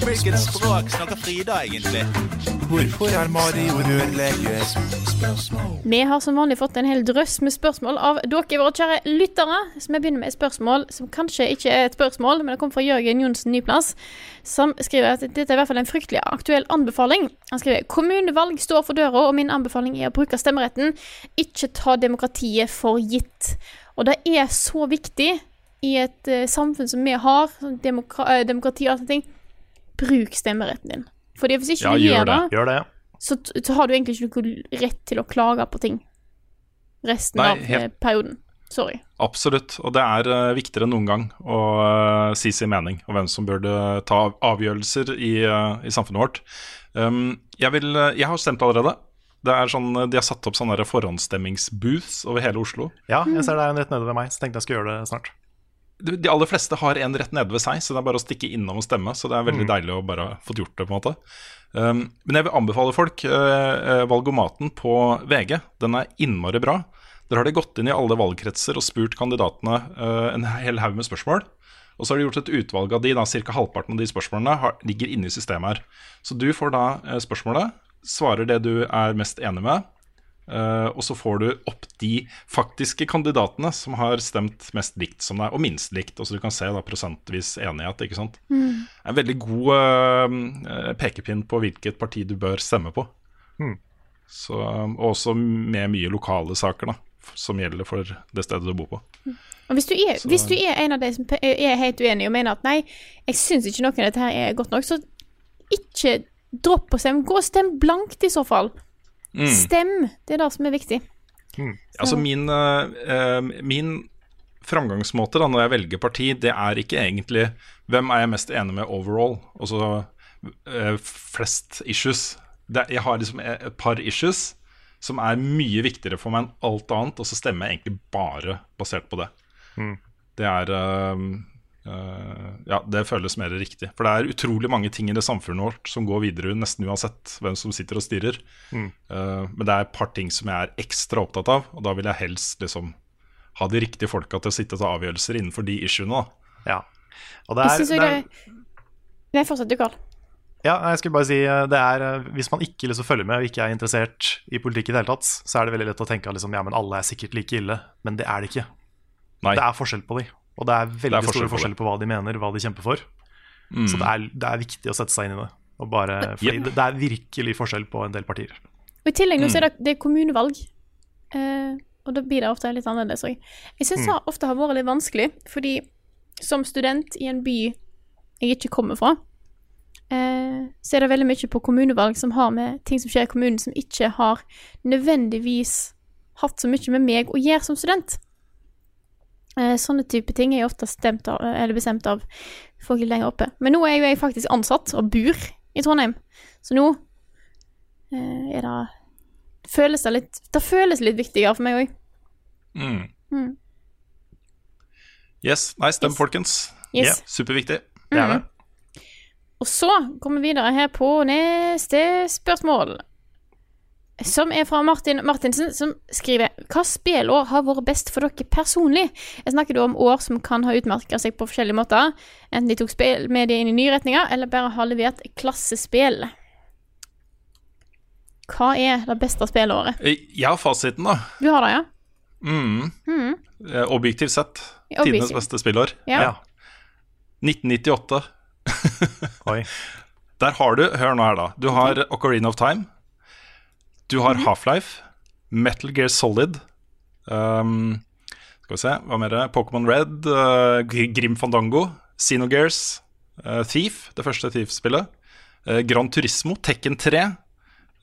Hvilket språk snakker Frida egentlig? Hvorfor er Mario rørlegger? Vi har som vanlig fått en hel drøss med spørsmål av dere, våre kjære lyttere. Så vi begynner med et spørsmål som kanskje ikke er et spørsmål, men det kommer fra Jørgen Johnsen Nyplass, som skriver at dette er i hvert fall en fryktelig aktuell anbefaling. Han skriver kommunevalg står for døra, og min anbefaling er å bruke stemmeretten. Ikke ta demokratiet for gitt. Og det er så viktig i et uh, samfunn som vi har, demokra eh, demokrati og alle ting. Bruk stemmeretten din. Fordi hvis ikke Ja, du gjør det. Gjør det. så, så har du egentlig ikke noe rett til å klage på ting resten Nei, av helt- eh, perioden. Sorry. Absolutt. Og det er uh, viktigere enn noen gang å uh, si sin mening, og hvem som burde ta avgjørelser i, uh, i samfunnet vårt. Um, jeg, vil, jeg har stemt allerede. Det er sånn, De har satt opp sånne forhåndsstemmingsbooths over hele Oslo. Ja, jeg ser det er en rett nede ved meg, så tenkte jeg skulle gjøre det snart. De de aller fleste har en rett nede ved seg, så det er bare å stikke innom og stemme. Så det er veldig Mm. deilig å bare ha fått gjort det, på en måte. Um, men jeg vil anbefale folk uh, Valgomaten på VG. Den er innmari bra. Der har de gått inn i alle valgkretser og spurt kandidatene uh, en hel haug med spørsmål. Og så har de gjort et utvalg av de, da ca. halvparten av de spørsmålene har, ligger inne i systemet her. Så du får da eh, spørsmålet, svarer det du er mest enig med, Uh, og så får du opp de faktiske kandidatene som har stemt mest likt som deg, og minst likt. Og så du kan se da prosentvis enighet, ikke sant. Mm. En veldig god uh, pekepinn på hvilket parti du bør stemme på. Mm. Så, og også med mye lokale saker, da, som gjelder for det stedet du bor på. Og hvis du, er, Så- hvis du er en av de som er helt uenig og mener at nei, jeg syns ikke noe av dette her er godt nok, så ikke dropp å stemme. Gå og stem blankt i så fall. Mm. Stem. Det er det som er viktig. Altså min, eh, eh, min framgangsmåte da, når jeg velger parti, det er ikke egentlig hvem er jeg mest enig med overall, altså uh, flest issues. Det, jeg har liksom et par issues som er mye viktigere for meg enn alt annet, og så stemmer jeg egentlig bare basert på det. Mm. Det er eh, eh, Ja, det føles mer riktig. For det er utrolig mange ting i det samfunnet vårt som går videre nesten uansett hvem som sitter og styrer. Mm. Eh, men det er et par ting som jeg er ekstra opptatt av, og da vil jeg helst liksom ha de riktige folka til å sitte og ta avgjørelser innenfor de issuene. da. Ja. Og det Jeg er, synes det jo er, det fortsett du, Karl. Ja, jeg skulle bare si eh, det er, eh, Hvis man ikke liksom følger med og ikke er interessert i politikk i det hele tatt, så er det veldig lett å tenke at liksom, ja, men alle er sikkert like ille. Men det er det ikke. Nei. Det er forskjell på de, og det er veldig forskjell store på forskjeller på hva de mener, hva de kjemper for. Mm. Så det er, det er viktig å sette seg inn i det. Og bare, fordi Yep. det, det er virkelig forskjell på en del partier. Og I tillegg nå så er Mm. det, det er kommunevalg, eh, og da blir det ofte litt annerledes òg. Jeg syns Mm. det ofte har vært litt vanskelig, fordi som student i en by jeg ikke kommer fra, eh, så er det veldig mye på kommunevalg som har med ting som skjer i kommunen, som ikke har nødvendigvis hatt så mye med meg å gjøre som student. Eh, sånne type ting er jeg ofte stemt av, eller bestemt av folk litt lenger oppe. Men nå er jeg faktisk ansatt og bor i Trondheim, så nå eh, er det føles det litt Det føles litt viktigere for meg òg. Mm. Mm. Yes. Nei, stem, folkens. Yes. Yeah, superviktig. Det er det. Og så kommer vi videre her på neste spørsmål. Som er fra Martin Martinsen, som skriver Hva spillår har vært best for dere personlig? Jeg snakker da om år som kan ha utmerka seg på forskjellige måter. Enten de tok spillmediet inn i nye retninger, eller bare har levert klassespill. Hva er det beste spillåret? Eh, Jeg har fasiten, da. Du har det, ja? Mm. Mhm. Eh, Objektivt sett. Objektiv. Tidenes beste spillår. Ja. 1998. Oi. Der har du Hør nå her, da. Du har Ocarina of Time. Du har Half-Life. Metal Gear Solid. Um, skal vi se, hva mer? Pokémon Red. Uh, Grim Fandango. Xenogears. Uh, Thief, det første Thief-spillet. Uh, Gran Turismo. Tekken 3.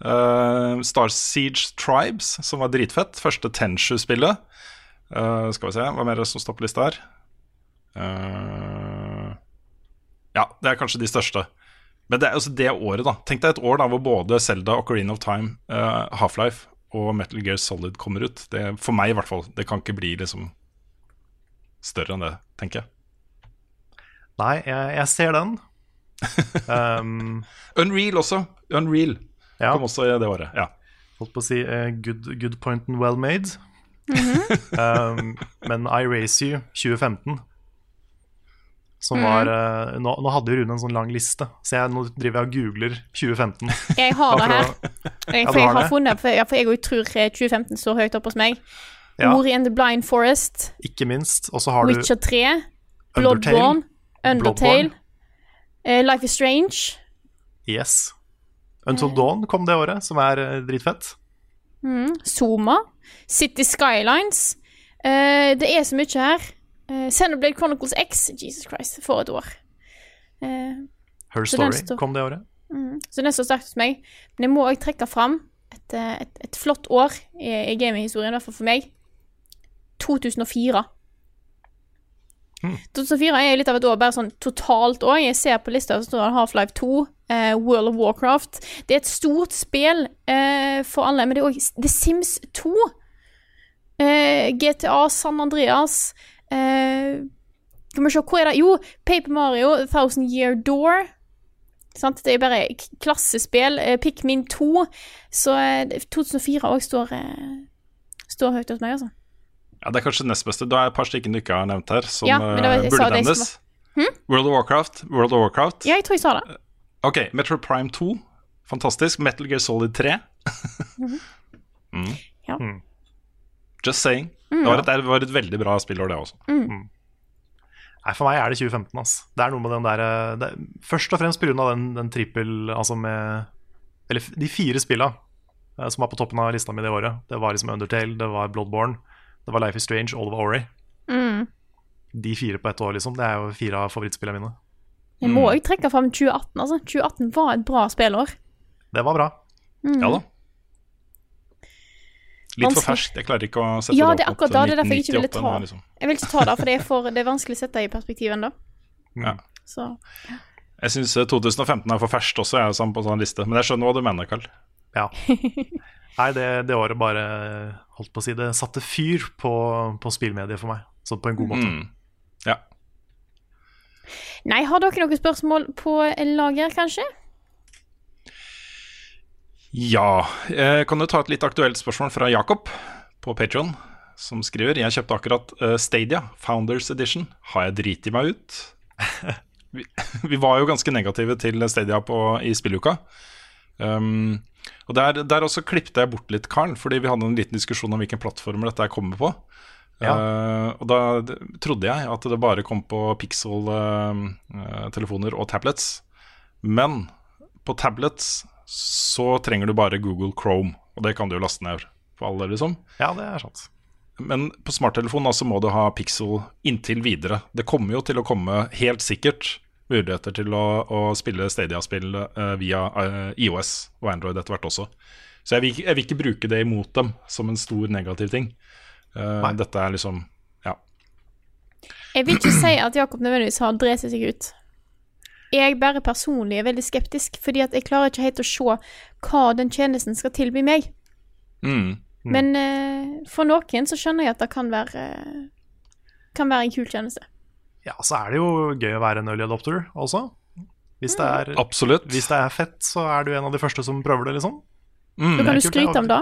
Uh, Star Siege Tribes, som var dritfett. Første Tenshu-spillet. Uh, skal vi se, hva mer er som står på lista her? Uh, ja, det er kanskje de største. Men det er altså det året, da. Tenk deg et år da hvor både Zelda, Ocarina of Time, uh, Half-Life og Metal Gear Solid kommer ut. Det, for meg, i hvert fall. Det kan ikke bli liksom større enn det, tenker jeg. Nei, jeg, jeg ser den. Um, Unreal også. Unreal ja, kom også i det året. Ja. holdt på å si uh, good, good point and well made. um, men I Race You 2015 som var eh, nå, nå hadde Rune en sånn lang liste, så jeg, nå driver jeg og googler 2015. Jeg har det her. Jeg, for jeg har funnet For, jeg, for jeg tror eh, 2015 står høyt opp hos meg. Ja. Ori and the Blind Forest, Ikke minst. Og så har du Witcher 3, Bloodborne, Undertale, Bloodborne. eh, Life is Strange. Yes. Until Dawn kom det året, som er dritfett. Mm. Zoma. City Skylines. Uh, det er så mye her. Uh, Xenoblade Chronicles X. Jesus Christ, for et år. Eh, Her Story står- kom det året. mm. Så den står sterkt hos meg. Men jeg må òg trekke fram et, eh, et, et flott år i, i gaminghistorien, i hvert fall for meg. 2004. Mm. 2004 er litt av et år, bare sånn totalt år. Jeg ser på lista, så står det Half-Life 2, eh, World of Warcraft. Det er et stort spill eh, for alle, men det er òg The Sims 2. Eh, GTA San Andreas. Eh, kan vi se, hvor er det? Jo, Paper Mario, Thousand Year Door. Sant? Det er bare klassespill. Eh, Pikmin 2. Så eh, 2004 òg står, eh, står høyt hos meg, altså. ja, Det er kanskje nest beste. Det er et par stykker du ikke har nevnt her, som Ja, men det var- eh, burde det som nevnes. World of Warcraft. World of Warcraft. Ja, jeg tror jeg sa det. Ok, Metro Prime 2. Fantastisk. Metal Gear Solid 3. mm. Ja. Mm. Just saying. Mm. Det, var et, det var et veldig bra spillår, det også. Nei, For meg er det 2015. Altså. Det er noe med den der eh, det, Først og fremst pga. den, den trippel Altså med Eller de fire spilla eh, som var på toppen av lista mi det året. Det var liksom Undertale, det var Bloodborne, det var Life is Strange, All of Ori. Mm. De fire på ett år, liksom. Det er jo fire av favorittspillene mine. Jeg må òg trekke fram 2018, altså. 2018 var et bra spillår. Det var bra. Mm. Ja da. Litt for ferskt. Jeg klarer ikke å sette Ja, det det er opp akkurat mot da. Det er derfor jeg ikke ville ta liksom. Jeg vil ikke ta det, for det er, for, det er vanskelig å sette det i perspektiv ennå. Ja. Så Jeg syns 2015 er for ferskt også, jeg, er sånn på sånn liste. Men jeg skjønner hva du mener, Karl. Ja. Nei, det, det året bare holdt på å si Det satte fyr på, på spillmediet for meg. Så på en god måte. Mm. Ja. Nei, har dere noen spørsmål på lager, kanskje? Ja. Jeg kan jo ta et litt aktuelt spørsmål fra Jakob på Patreon som skriver Jeg kjøpte akkurat eh, Stadia, Founders Edition. Har jeg driti meg ut? vi, vi var jo ganske negative til Stadia på, i spilluka. Um, og der, der også klippet jeg bort litt, Karl, fordi vi hadde en liten diskusjon om hvilken plattform dette er kommer på. Ja. Uh, og da trodde jeg at det bare kom på Pixel-telefoner og tablets. Men på tablets så trenger du bare Google Chrome, og det kan du jo laste ned for alle, liksom. Ja, det er sant. Men på smarttelefonen altså må du ha Pixel inntil videre. Det kommer jo til å komme helt sikkert muligheter til å, å spille Stadia-spill uh, via uh, IOS og Android etter hvert også. Så jeg vil, ikke- jeg vil ikke bruke det imot dem som en stor negativ ting. Eh, dette er liksom Ja. Jeg vil ikke si at Jakob nødvendigvis har drevet seg ut. Jeg bare personlig er veldig skeptisk, fordi at jeg klarer ikke helt å se hva den tjenesten skal tilby meg. Mm. Men uh, for noen så skjønner jeg at det kan være eh, Kan være en kul tjeneste. Ja, så er det jo gøy å være en early adopter også. Hvis det er, mm. hvis det er fett, så er du en av de første som prøver det, liksom. Mm. Da kan du skryte om det.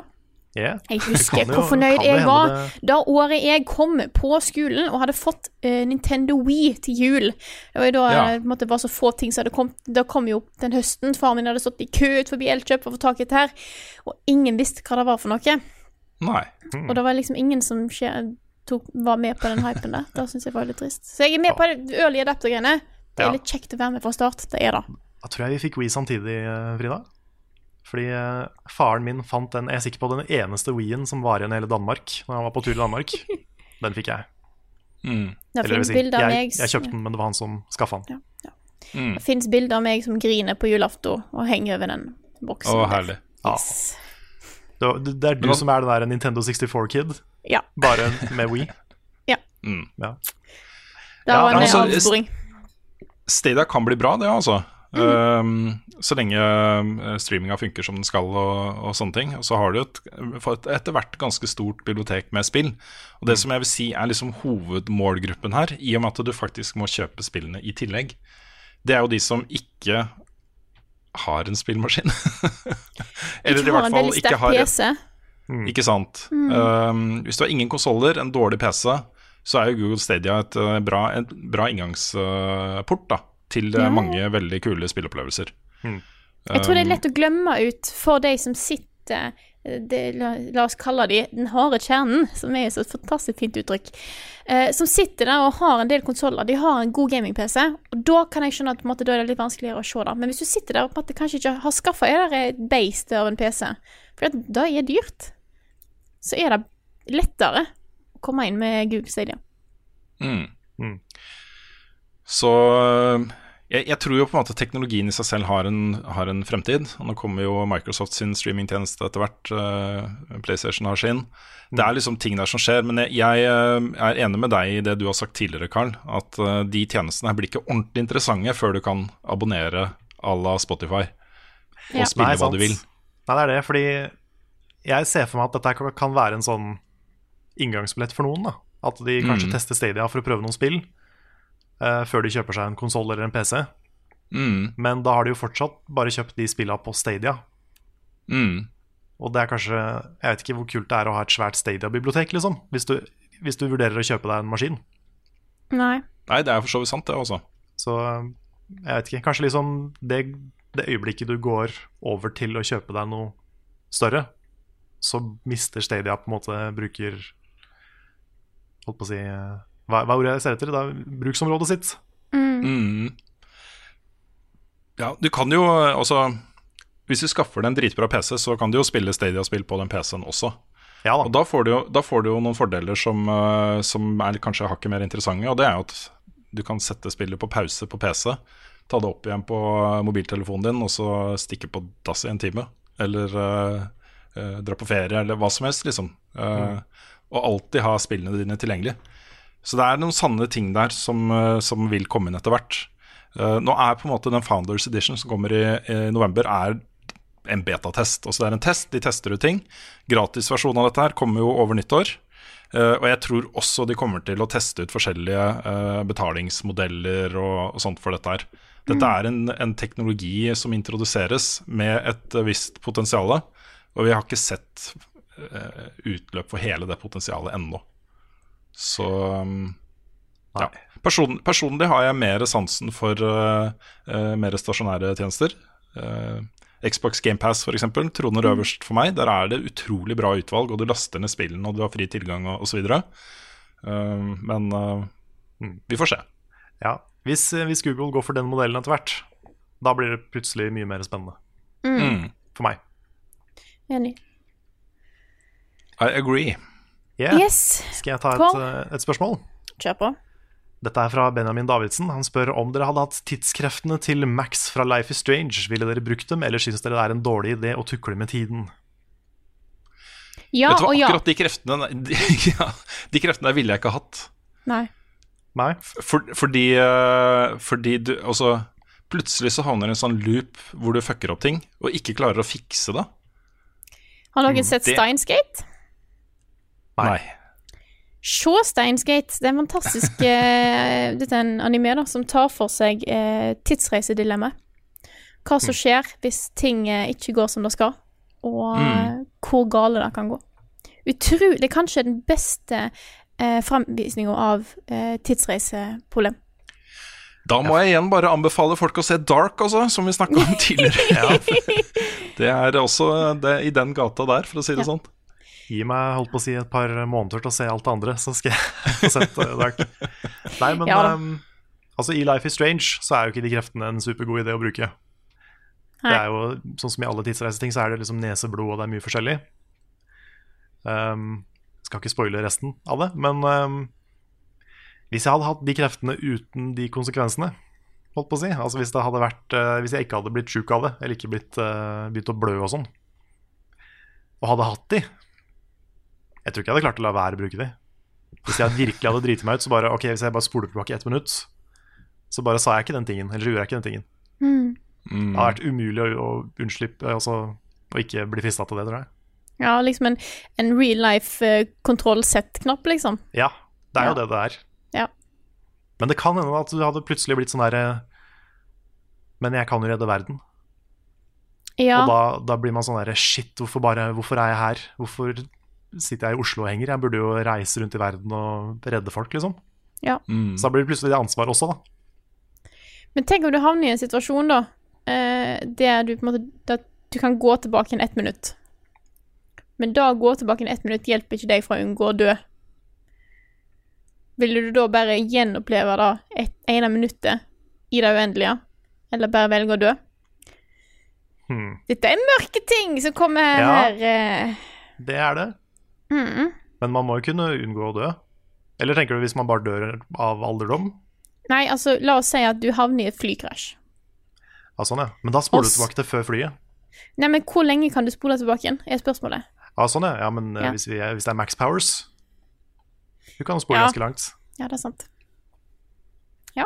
Yeah. Jeg husker hvor fornøyd jeg var det- da året jeg kom på skolen og hadde fått uh, Nintendo Wii til jul. Det var jo da Ja. eh, måte, var så få ting som hadde kommet. Da kom jo den høsten. Faren min hadde stått i kø ut forbi Elkjøp for å få tak i dette her, og ingen visste hva det var for noe. Nei. Og det var liksom ingen som tok, var med på den hypen der. Det syns jeg var litt trist. Så jeg er med på det early adapter-greiene. Det er litt kjekt å være med fra start. Det er det. Da tror jeg vi fikk Wii samtidig, eh, Frida. Fordi eh, faren min fant den Jeg er sikker på den eneste Wii-en som var igjen i hele Danmark Når han var på tur i Danmark. Den fikk jeg. Mm. Det Eller, si, bilder jeg, jeg kjøpte den, men det var han som skaffa den. Mm. Det fins bilder av meg som griner på julaften og henger over den boksen. Å, herlig. Yes. Det, det, det er du som er den der Nintendo 64-kid, Ja. bare med Wii. Ja. Mm. Ja. Det Ja, var en altså, avsporing. Stadia kan bli bra, det, altså. Um, så lenge uh, streaminga funker som den skal og, og sånne ting. Og så har du et, etter hvert ganske stort bibliotek med spill. Og det som jeg vil si er liksom hovedmålgruppen her, i og med at du faktisk må kjøpe spillene i tillegg, det er jo de som ikke har en spillmaskin. Eller i hvert fall ikke har en PC. ikke sant? Um, hvis du har ingen konsoller, en dårlig PC, så er jo Google Stadia et uh, bra, en bra inngangsport da, til Ja. mange veldig kule spilleopplevelser. Jeg tror det er lett å glemme ut for de som sitter eh, det, la, la oss kalle de den harde kjernen, som er et fantastisk fint uttrykk, eh, som sitter der og har en del konsoller. De har en god gaming-PC, og da kan jeg skjønne at på en måte, da er det litt vanskeligere å se det. Men hvis du sitter der og på en måte kanskje ikke har skaffa deg et beist av en PC, for at det er dyrt, så er det lettere å komme inn med Google Stadia. Mm. Mm. Så uh, jeg, jeg tror jo på en måte teknologien i seg selv har en, har en fremtid. Og nå kommer jo Microsoft sin streamingtjeneste etter hvert. uh, PlayStation har sin. Det er liksom ting der som skjer. Men jeg, jeg uh, er enig med deg i det du har sagt tidligere, Carl. At uh, de tjenestene her blir ikke ordentlig interessante før du kan abonnere à la Spotify. Og Ja. spille Nei, hva sant. du vil. Nei, det er det, fordi jeg ser for meg at dette kan- kan være en sånn inngangsbillett for noen. da At de kanskje Mm. tester Stadia for å prøve noen spill eh, før de kjøper seg en konsoll eller en PC. Mm, Men da har de jo fortsatt bare kjøpt de spilla på Stadia. mm. Og det er kanskje Jeg vet ikke hvor kult det er å ha et svært Stadia-bibliotek, liksom. Hvis du, hvis du vurderer å kjøpe deg en maskin. Nei. Nei, det er for så vidt sant, det også. Så jeg vet ikke. Kanskje liksom det, det øyeblikket du går over til å kjøpe deg noe større, så mister Stadia på en måte bruker Holdt på å si eh, Hva, hva er ordet jeg ser etter? Da, bruksområdet sitt. Mm. Ja, du kan jo eh, også Hvis du skaffer deg en dritbra PC, så kan du jo spille Stadia-spill på den PC-en også. Ja da. Og da får du jo, da får du jo noen fordeler som, eh, som er kanskje hakket mer interessante. Og det er jo at du kan sette spillet på pause på PC, ta det opp igjen på mobiltelefonen din, og så stikke på dass i en time. Eller eh, eh, dra på ferie, eller hva som helst, liksom. Eh, Og alltid ha spillene dine tilgjengelig. Så det er noen sanne ting der som, eh, som vil komme inn etter hvert. Eh, nå er på en måte den Founders Edition som kommer i, i november, er en betatest. Altså det er en test, de tester ut ting. Gratisversjonen av dette her kommer jo over nyttår. Uh, og jeg tror også de kommer til å teste ut forskjellige uh, betalingsmodeller og, og sånt for dette her. Dette er en, en teknologi som introduseres med et uh, visst potensial, og vi har ikke sett utløp for hele det potensialet ennå. Så um, ja. Person, personlig har jeg mer sansen for uh, uh, mer stasjonære tjenester. Uh, Xbox GamePass f.eks. troner øverst for meg. Der er det utrolig bra utvalg, og du laster ned spillene, og du har fri tilgang og osv. Uh, men uh, vi får se. Ja, hvis, hvis Google går for den modellen etter hvert, da blir det plutselig mye mer spennende. Mm. For meg. Enig. I agree. Yeah. Yes. Skal jeg ta et, eh, et spørsmål? Kjør på. Dette er fra Benjamin Davidsen. Han spør om dere hadde hatt tidskreftene til Max fra Life is Strange. Ville dere brukt dem, eller syns dere det er en dårlig idé å tukle med tiden? Ja Vet du hva, og ja. akkurat de kreftene de, ja, de kreftene der ville jeg ikke hatt. Nei. Nei? For, fordi, eh, fordi du Altså, plutselig så havner du i en sånn loop hvor du fucker opp ting, og ikke klarer å fikse det. Har dere sett det- Steinsgate? Nei. Se Steinsgate. Det er en fantastisk eh, Dette er en anime da, som tar for seg eh, tidsreisedilemmaet. Hva som skjer hvis ting eh, ikke går som det skal, og eh, hvor gale det kan gå. Utro, det er kanskje den beste eh, framvisninga av eh, tidsreiseproblem. Da må jeg igjen bare anbefale folk å se Dark, også, som vi snakka om tidligere. Det er også det, i den gata der, for å si det sånn. Gi meg holdt på å si et par måneder til å se alt det andre, så skal jeg få sett uh, Dark. Nei, men Ja ehm, altså, i Life is Strange så er jo ikke de kreftene en supergod idé å bruke. Det er jo, Sånn som i alle tidsreiseting, så er det liksom neseblod, og det er mye forskjellig. Um, skal ikke spoile resten av det, men um, hvis jeg hadde hatt de kreftene uten de konsekvensene, holdt på å si Altså hvis det hadde vært uh, Hvis jeg ikke hadde blitt sjuk av det, eller ikke blitt, uh, begynt å blø og sånn, og hadde hatt de Jeg tror ikke jeg hadde klart å la være å bruke de. Hvis jeg virkelig hadde driti meg ut, så bare Ok, hvis jeg bare spoler tilbake ett minutt, så bare sa jeg ikke den tingen, eller så gjorde jeg ikke den tingen. Mm. Mm. Det har vært umulig å, å unnslippe Altså å ikke bli frista til det, tror jeg. Ja, liksom en, en real life eh, liksom. Ja, det er Ja. jo det det er. Ja. Men det kan hende at du hadde plutselig blitt sånn derre Men jeg kan jo redde verden. Ja. Og da, da blir man sånn derre Shit, hvorfor, bare, hvorfor er jeg her? Hvorfor sitter jeg i Oslo og henger? Jeg burde jo reise rundt i verden og redde folk, liksom. Ja. Mm. Så da blir det plutselig det ansvaret også, da. Men tenk om du havner i en situasjon, da, eh, der du på en måte der du kan gå tilbake igjen ett minutt. Men da å gå tilbake igjen ett minutt hjelper ikke deg fra å unngå å dø. Ville du da bare gjenoppleve det et ene minuttet i det uendelige? Eller bare velge å dø? Hmm. Dette er mørke ting som kommer Ja. her. eh. Det er det. Mm. Men man må jo kunne unngå å dø. Eller tenker du hvis man bare dør av alderdom? Nei, altså, la oss si at du havner i et flykrasj. Ja, sånn, ja. Men da spoler du tilbake til før flyet. Nei, men hvor lenge kan du spole tilbake igjen, er spørsmålet. Ja, sånn, ja. ja men eh, Ja. Hvis, vi er, hvis det er Max Powers Du kan spole Ja. ganske langt. Ja, det er sant. Ja.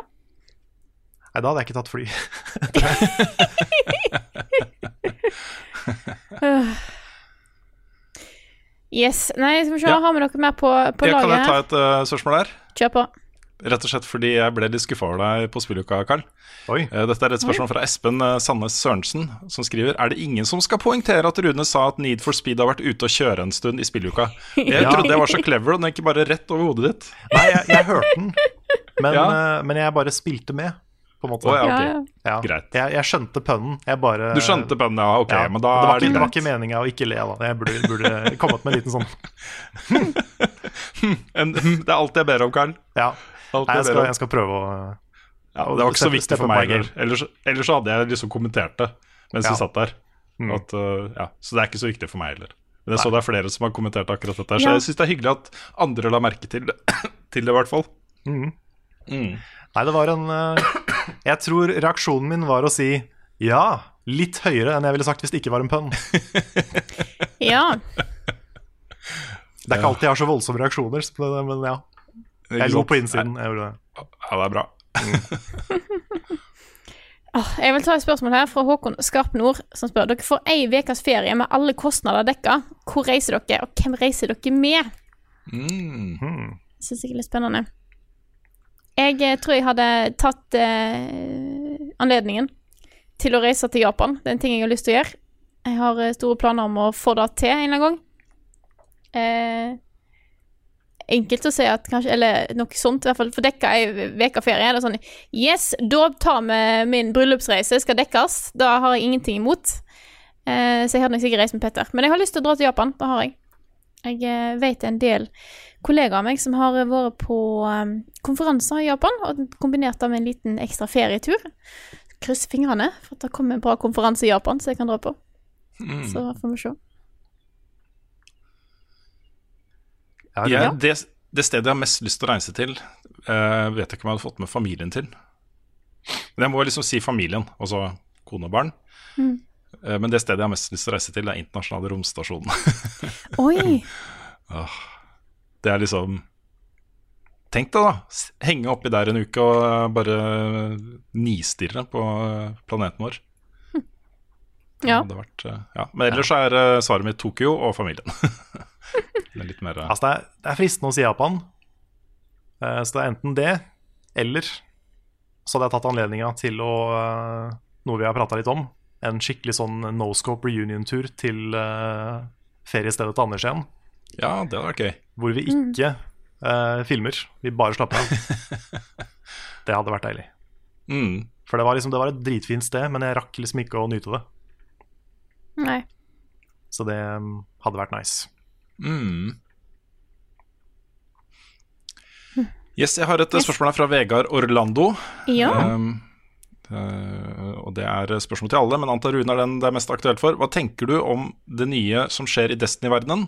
Nei, da hadde jeg ikke tatt fly. Yes. Nei, skal vi se, Ja. har vi noe mer på, på Ja, kan jeg ta et uh, spørsmål der? Kjør på. Rett og slett fordi jeg ble litt skuffa over deg på spilluka, Karl. Oi. Eh, Dette er et spørsmål fra Espen eh, Sandnes Sørensen, som skriver Er det ingen som skal poengtere at Rune sa at Need for Speed har vært ute og kjøre en stund i spilluka? Jeg Ja. trodde jeg var så clever, og den gikk bare rett over hodet ditt. Nei, jeg, jeg hørte den, men, Ja. men jeg bare spilte med, på en måte. Oh, ja, okay. Ja. Greit. Jeg, jeg skjønte pønnen. Jeg bare Du skjønte pønnen, ja? Ok, ja, men da det var er ikke, det det var ikke meninga å ikke le da. Jeg burde, burde kommet med en liten sånn En, det er alt jeg ber om, Karl. Ja. Alt Nei, jeg jeg, skal, jeg skal prøve å Ja, det var ikke så viktig for meg heller. Ellers, ellers hadde jeg liksom kommentert det mens Ja. vi satt der. Mm. At, uh, ja, så det er ikke så viktig for meg heller. Men jeg så det er flere som har kommentert akkurat dette, så jeg syns det er hyggelig at andre la merke til det, til det i hvert fall. Mm. Mm. Nei, det var en eh, Jeg tror reaksjonen min var å si ja, litt høyere enn jeg ville sagt hvis det ikke var en pønn. Ja. Det er ikke alltid jeg har så voldsomme reaksjoner, men ja. Jeg lo på innsiden. Jeg gjorde det. Ja, det er bra. Åh, jeg vil ta et spørsmål her fra Håkon Skarp Nord, som spør dere får ei ukes ferie med alle kostnader dekka. Hvor reiser dere, og hvem reiser dere med? Mm. Hmm. Syns jeg er litt spennende. Jeg eh, tror jeg hadde tatt eh, anledningen til å reise til Japan. Det er en ting jeg har lyst til å gjøre. Jeg har eh, store planer om å få det til en eller annen gang. Eh, enkelt å si at kanskje Eller noe sånt, i hvert fall for dekka ei uke ferie. Det er sånn Yes, da tar vi min bryllupsreise, skal dekkes. Da har jeg ingenting imot. Eh, så jeg hadde nok sikkert reist med Petter. Men jeg har lyst til å dra til Japan. Det har jeg. Jeg eh, vet en del kollegaer av meg som har vært på eh, konferanser i Japan, og kombinert det med en liten ekstra ferietur. Kryss fingrene for at det kommer en bra konferanse i Japan så jeg kan dra på. Mm. Så får vi se. Ja, ja. det, det stedet jeg har mest lyst til å reise til, uh, vet jeg ikke om jeg hadde fått med familien til. Men jeg må liksom si familien, altså kone og barn. Mm. Eh, men det stedet jeg har mest lyst til å reise til, er internasjonale romstasjonen. Oi! Det er liksom Tenk deg, da. Henge oppi der en uke og eh, bare nistirre på eh, planeten vår. Ja. Hadde vært, ja. Men ellers er svaret mitt Tokyo og familien. det er litt mer Altså, det er, det er fristende å si Japan. Eh, så det er enten det, eller så hadde jeg tatt anledninga til å Noe vi har prata litt om. En skikkelig sånn no scope reunion-tur til uh, feriestedet til Anders igjen. Ja, det hadde vært gøy. Hvor vi ikke uh, filmer, vi bare slapper av. det hadde vært deilig. Mm. For det var, liksom, det var et dritfint sted, men jeg rakk liksom ikke å nyte det. Nei. Så det mm, hadde vært nice. Mm. Yes, jeg har et spørsmål her fra Vegard Orlando. Ja. Um, og det er spørsmål til alle, men antar Rune er den det er mest aktuelt for. Hva tenker du om det nye som skjer i Destiny-verdenen?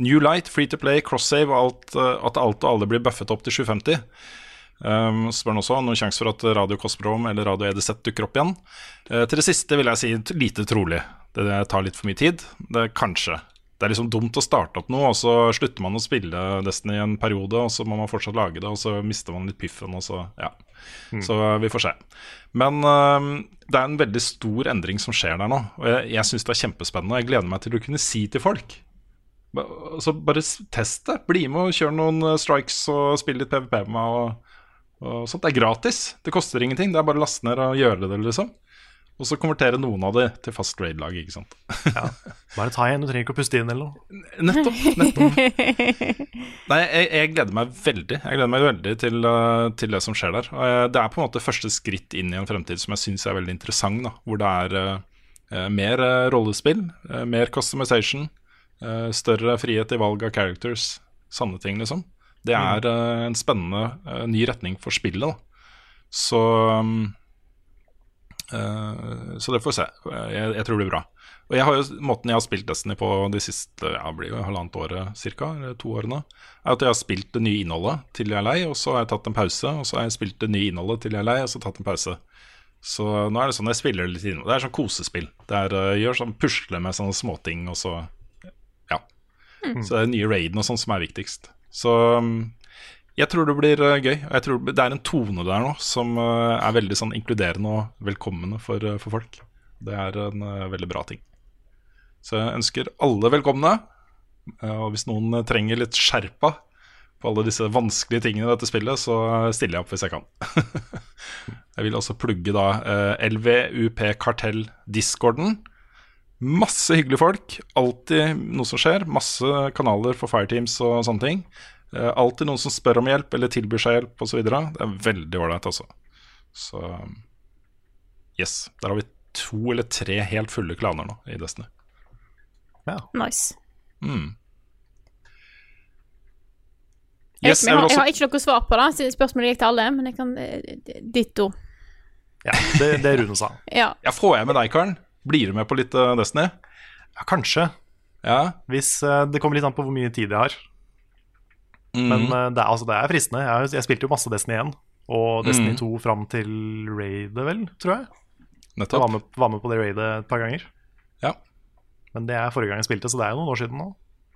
New Light, Free to Play, Cross-Save og alt, eh, at alt og alle blir buffet opp til 750. Um, spør han også noen sjanse for at Radio Cosmodrome eller Radio EDZ dukker opp igjen. Uh, til det siste vil jeg si lite trolig. Det, tar litt for mye tid. Det Kanskje. Det er liksom dumt å starte opp noe, og så slutter man å spille Destiny i en periode, og så må man fortsatt lage det, og så mister man litt piffen, og så Ja. Så eh, vi får se. Men uh, det er en veldig stor endring som skjer der nå, og jeg, jeg syns det er kjempespennende. Jeg gleder meg til å kunne si til folk så altså Bare test det. Bli med og kjør noen eh, strikes og spill litt PVP med meg. Og, og sånt. Det er gratis. Det koster ingenting. Det er bare å laste ned og gjøre det, liksom. Og så konvertere noen av det til fast raid-lag, ikke sant. ja. Bare ta igjen, du trenger ikke å puste inn eller noe. Nettopp. nettopp Nei, jeg, jeg gleder meg veldig Jeg gleder meg veldig til, uh, til det som skjer der. Og jeg, det er på en måte første skritt inn i en fremtid som jeg syns er veldig interessant. Da, hvor det er uh, mer rollespill, uh, mer customization, uh, større frihet i valg av characters. Sanne ting, liksom. Det er uh, en spennende ny retning for spillet. Da. Så um, Så det får vi se. Jeg, jeg tror det blir bra. Og jeg har jo, Måten jeg har spilt Destiny på de siste ja, blir jo halvannet året cirka, eller to årene, er at jeg har spilt det nye innholdet til jeg er lei, og så har jeg tatt en pause. Og så har jeg spilt det nye innholdet til jeg er lei, og så tatt en pause. Så nå er det sånn jeg spiller litt innhold. Det er sånn kosespill. Det er uh, gjør sånn pusle med sånne småting, og så Ja. Mm. Så det er den nye raiden og sånn som er viktigst. Så um, jeg tror det blir uh, gøy. Jeg tror det er en tone der nå som uh, er veldig sånn inkluderende og velkommende for, uh, for folk. Det er en veldig bra ting. Så jeg ønsker alle velkomne. Og hvis noen trenger litt skjerpa på alle disse vanskelige tingene i dette spillet, så stiller jeg opp hvis jeg kan. jeg vil også plugge da LVUP Kartell Discorden. Masse hyggelige folk. Alltid noe som skjer. Masse kanaler for fireteams og sånne ting. Eh, alltid noen som spør om hjelp eller tilbyr seg hjelp osv. Det er veldig ålreit, altså. Så yes. Der har vi to eller tre helt fulle klaner nå i Destiny. Nice. Mm. Yes, jeg, jeg har, jeg har ikke noe svar på det, siden spørsmålet gikk til alle, men jeg kan eh, Ditto. Ja, det, det Rune sa. Ja. Ja, får jeg med deg, Karen? Blir du med på litt eh, Destiny? Ja, kanskje. Ja. Hvis Det kommer litt an på hvor mye tid jeg har. Mhm. Men eh, det, er, altså, det er fristende. Jeg, jeg spilte jo masse Destiny 1 og Destiny mm. 2 fram til raidet, vel, tror jeg. Jeg Nettopp. var med, var med på det raidet et par ganger. Ja. Men det er forrige gang jeg spilte, så det er jo noen år siden nå.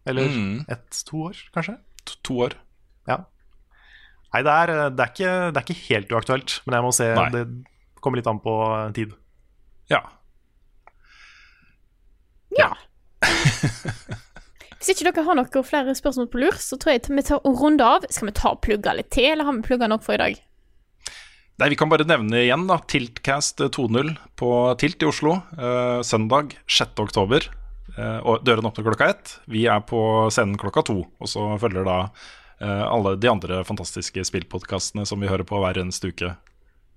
Eller mm. ett-to år, kanskje. To, to år. Ja. Nei, det er, det, er ikke, det er ikke helt uaktuelt, men jeg må se Nei. Det kommer litt an på eh, tid. Ja. ja. Hvis ikke dere har noen flere spørsmål på lur, så tror jeg vi tar og runder av. Skal vi ta og plugge litt til, eller har vi plugga nok for i dag? Nei, Vi kan bare nevne igjen da Tiltcast 2.0 på Tilt i Oslo. Eh, søndag 6. oktober. Eh, dørene døren åpner klokka ett. Vi er på scenen klokka to. Og så følger da eh, alle de andre fantastiske spillpodkastene som vi hører på hver eneste uke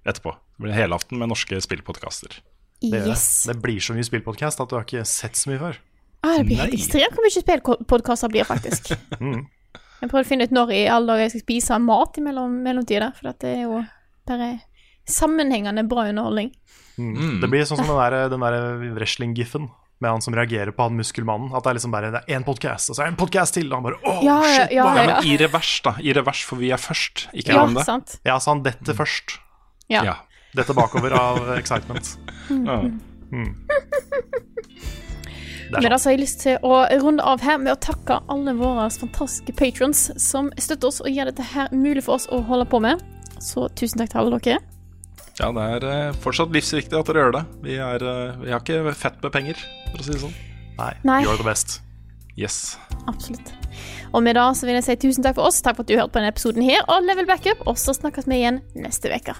etterpå. Det blir helaften med norske spillpodkaster. Det, det. Det blir så mye spillpodkast at du har ikke sett så mye før. Ah, det blir helt ekstremt hvor mye spillpodkaster blir, faktisk. Mm. Jeg prøver å finne ut når i alle dager jeg skal spise mat i mellom, mellomtida, for det er jo bare sammenhengende bra underholdning. Mm. Det blir sånn som den der, den der wrestling-giffen med han som reagerer på han muskelmannen. At det er liksom bare det er én podkast, og så er det en podkast til, og han bare åh, Ja, ja, shit, ja, Ja, det?» men i revers, da. I revers, for vi er først. Ikke Ja, det. sant. Ja, så han detter først. Ja. Ja. Dette bakover av excitement. Ja. Det er Men da har jeg lyst til å runde av her med å takke alle våre fantastiske patrons som støtter oss og gjør dette her mulig for oss å holde på med. Så tusen takk til alle dere. Ja, det er eh, fortsatt livsviktig at dere gjør det. Vi, er, eh, vi har ikke fett med penger, for å si det sånn. Nei, Nei. you're det best. Yes. Absolutt. Og med det så vil jeg si tusen takk for oss. Takk for at du hørte på denne episoden her og Level Backup. Og så snakkes vi igjen neste uke.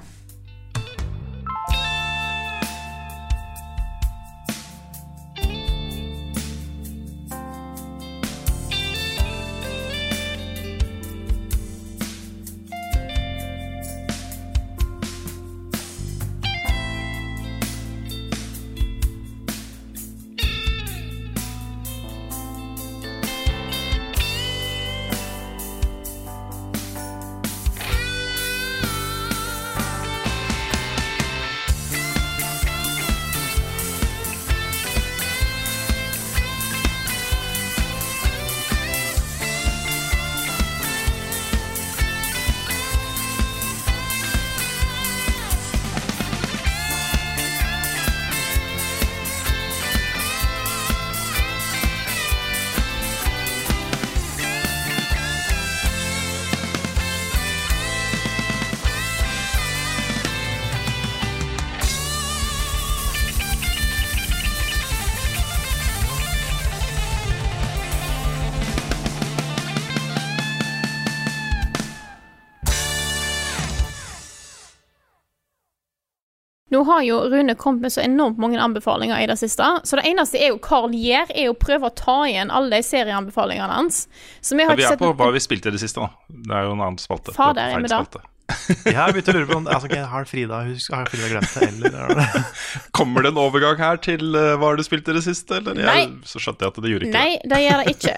Har jo Rune kommet med så enormt mange anbefalinger i det siste, så det eneste er jo Carl gjør, er å prøve å ta igjen alle de serieanbefalingene hans. Så vi Ja, har vi ikke er sett på hva vi spilte i det siste, da. Det er jo en annen spalte. Fader, er vi da? Jeg har begynt å lure på om altså, ok, Har Frida, husk, har Frida glemt det, eller er det Kommer det en overgang her til uh, hva har du spilt i det siste, eller? Jeg, så skjønte jeg at det gjorde ikke Nei, det gjør det ikke.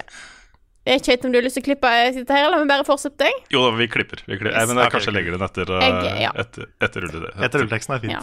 Jeg vet ikke om du har lyst til å klippe dette her, eller om vi bare fortsetter. Jo da, vi klipper. Vi klipper. Yes. Eh, men jeg Ok, kanskje legger den etter, uh, Jeg- ja. etter, etter rulle- Etter rulleteksten er fint. Ja.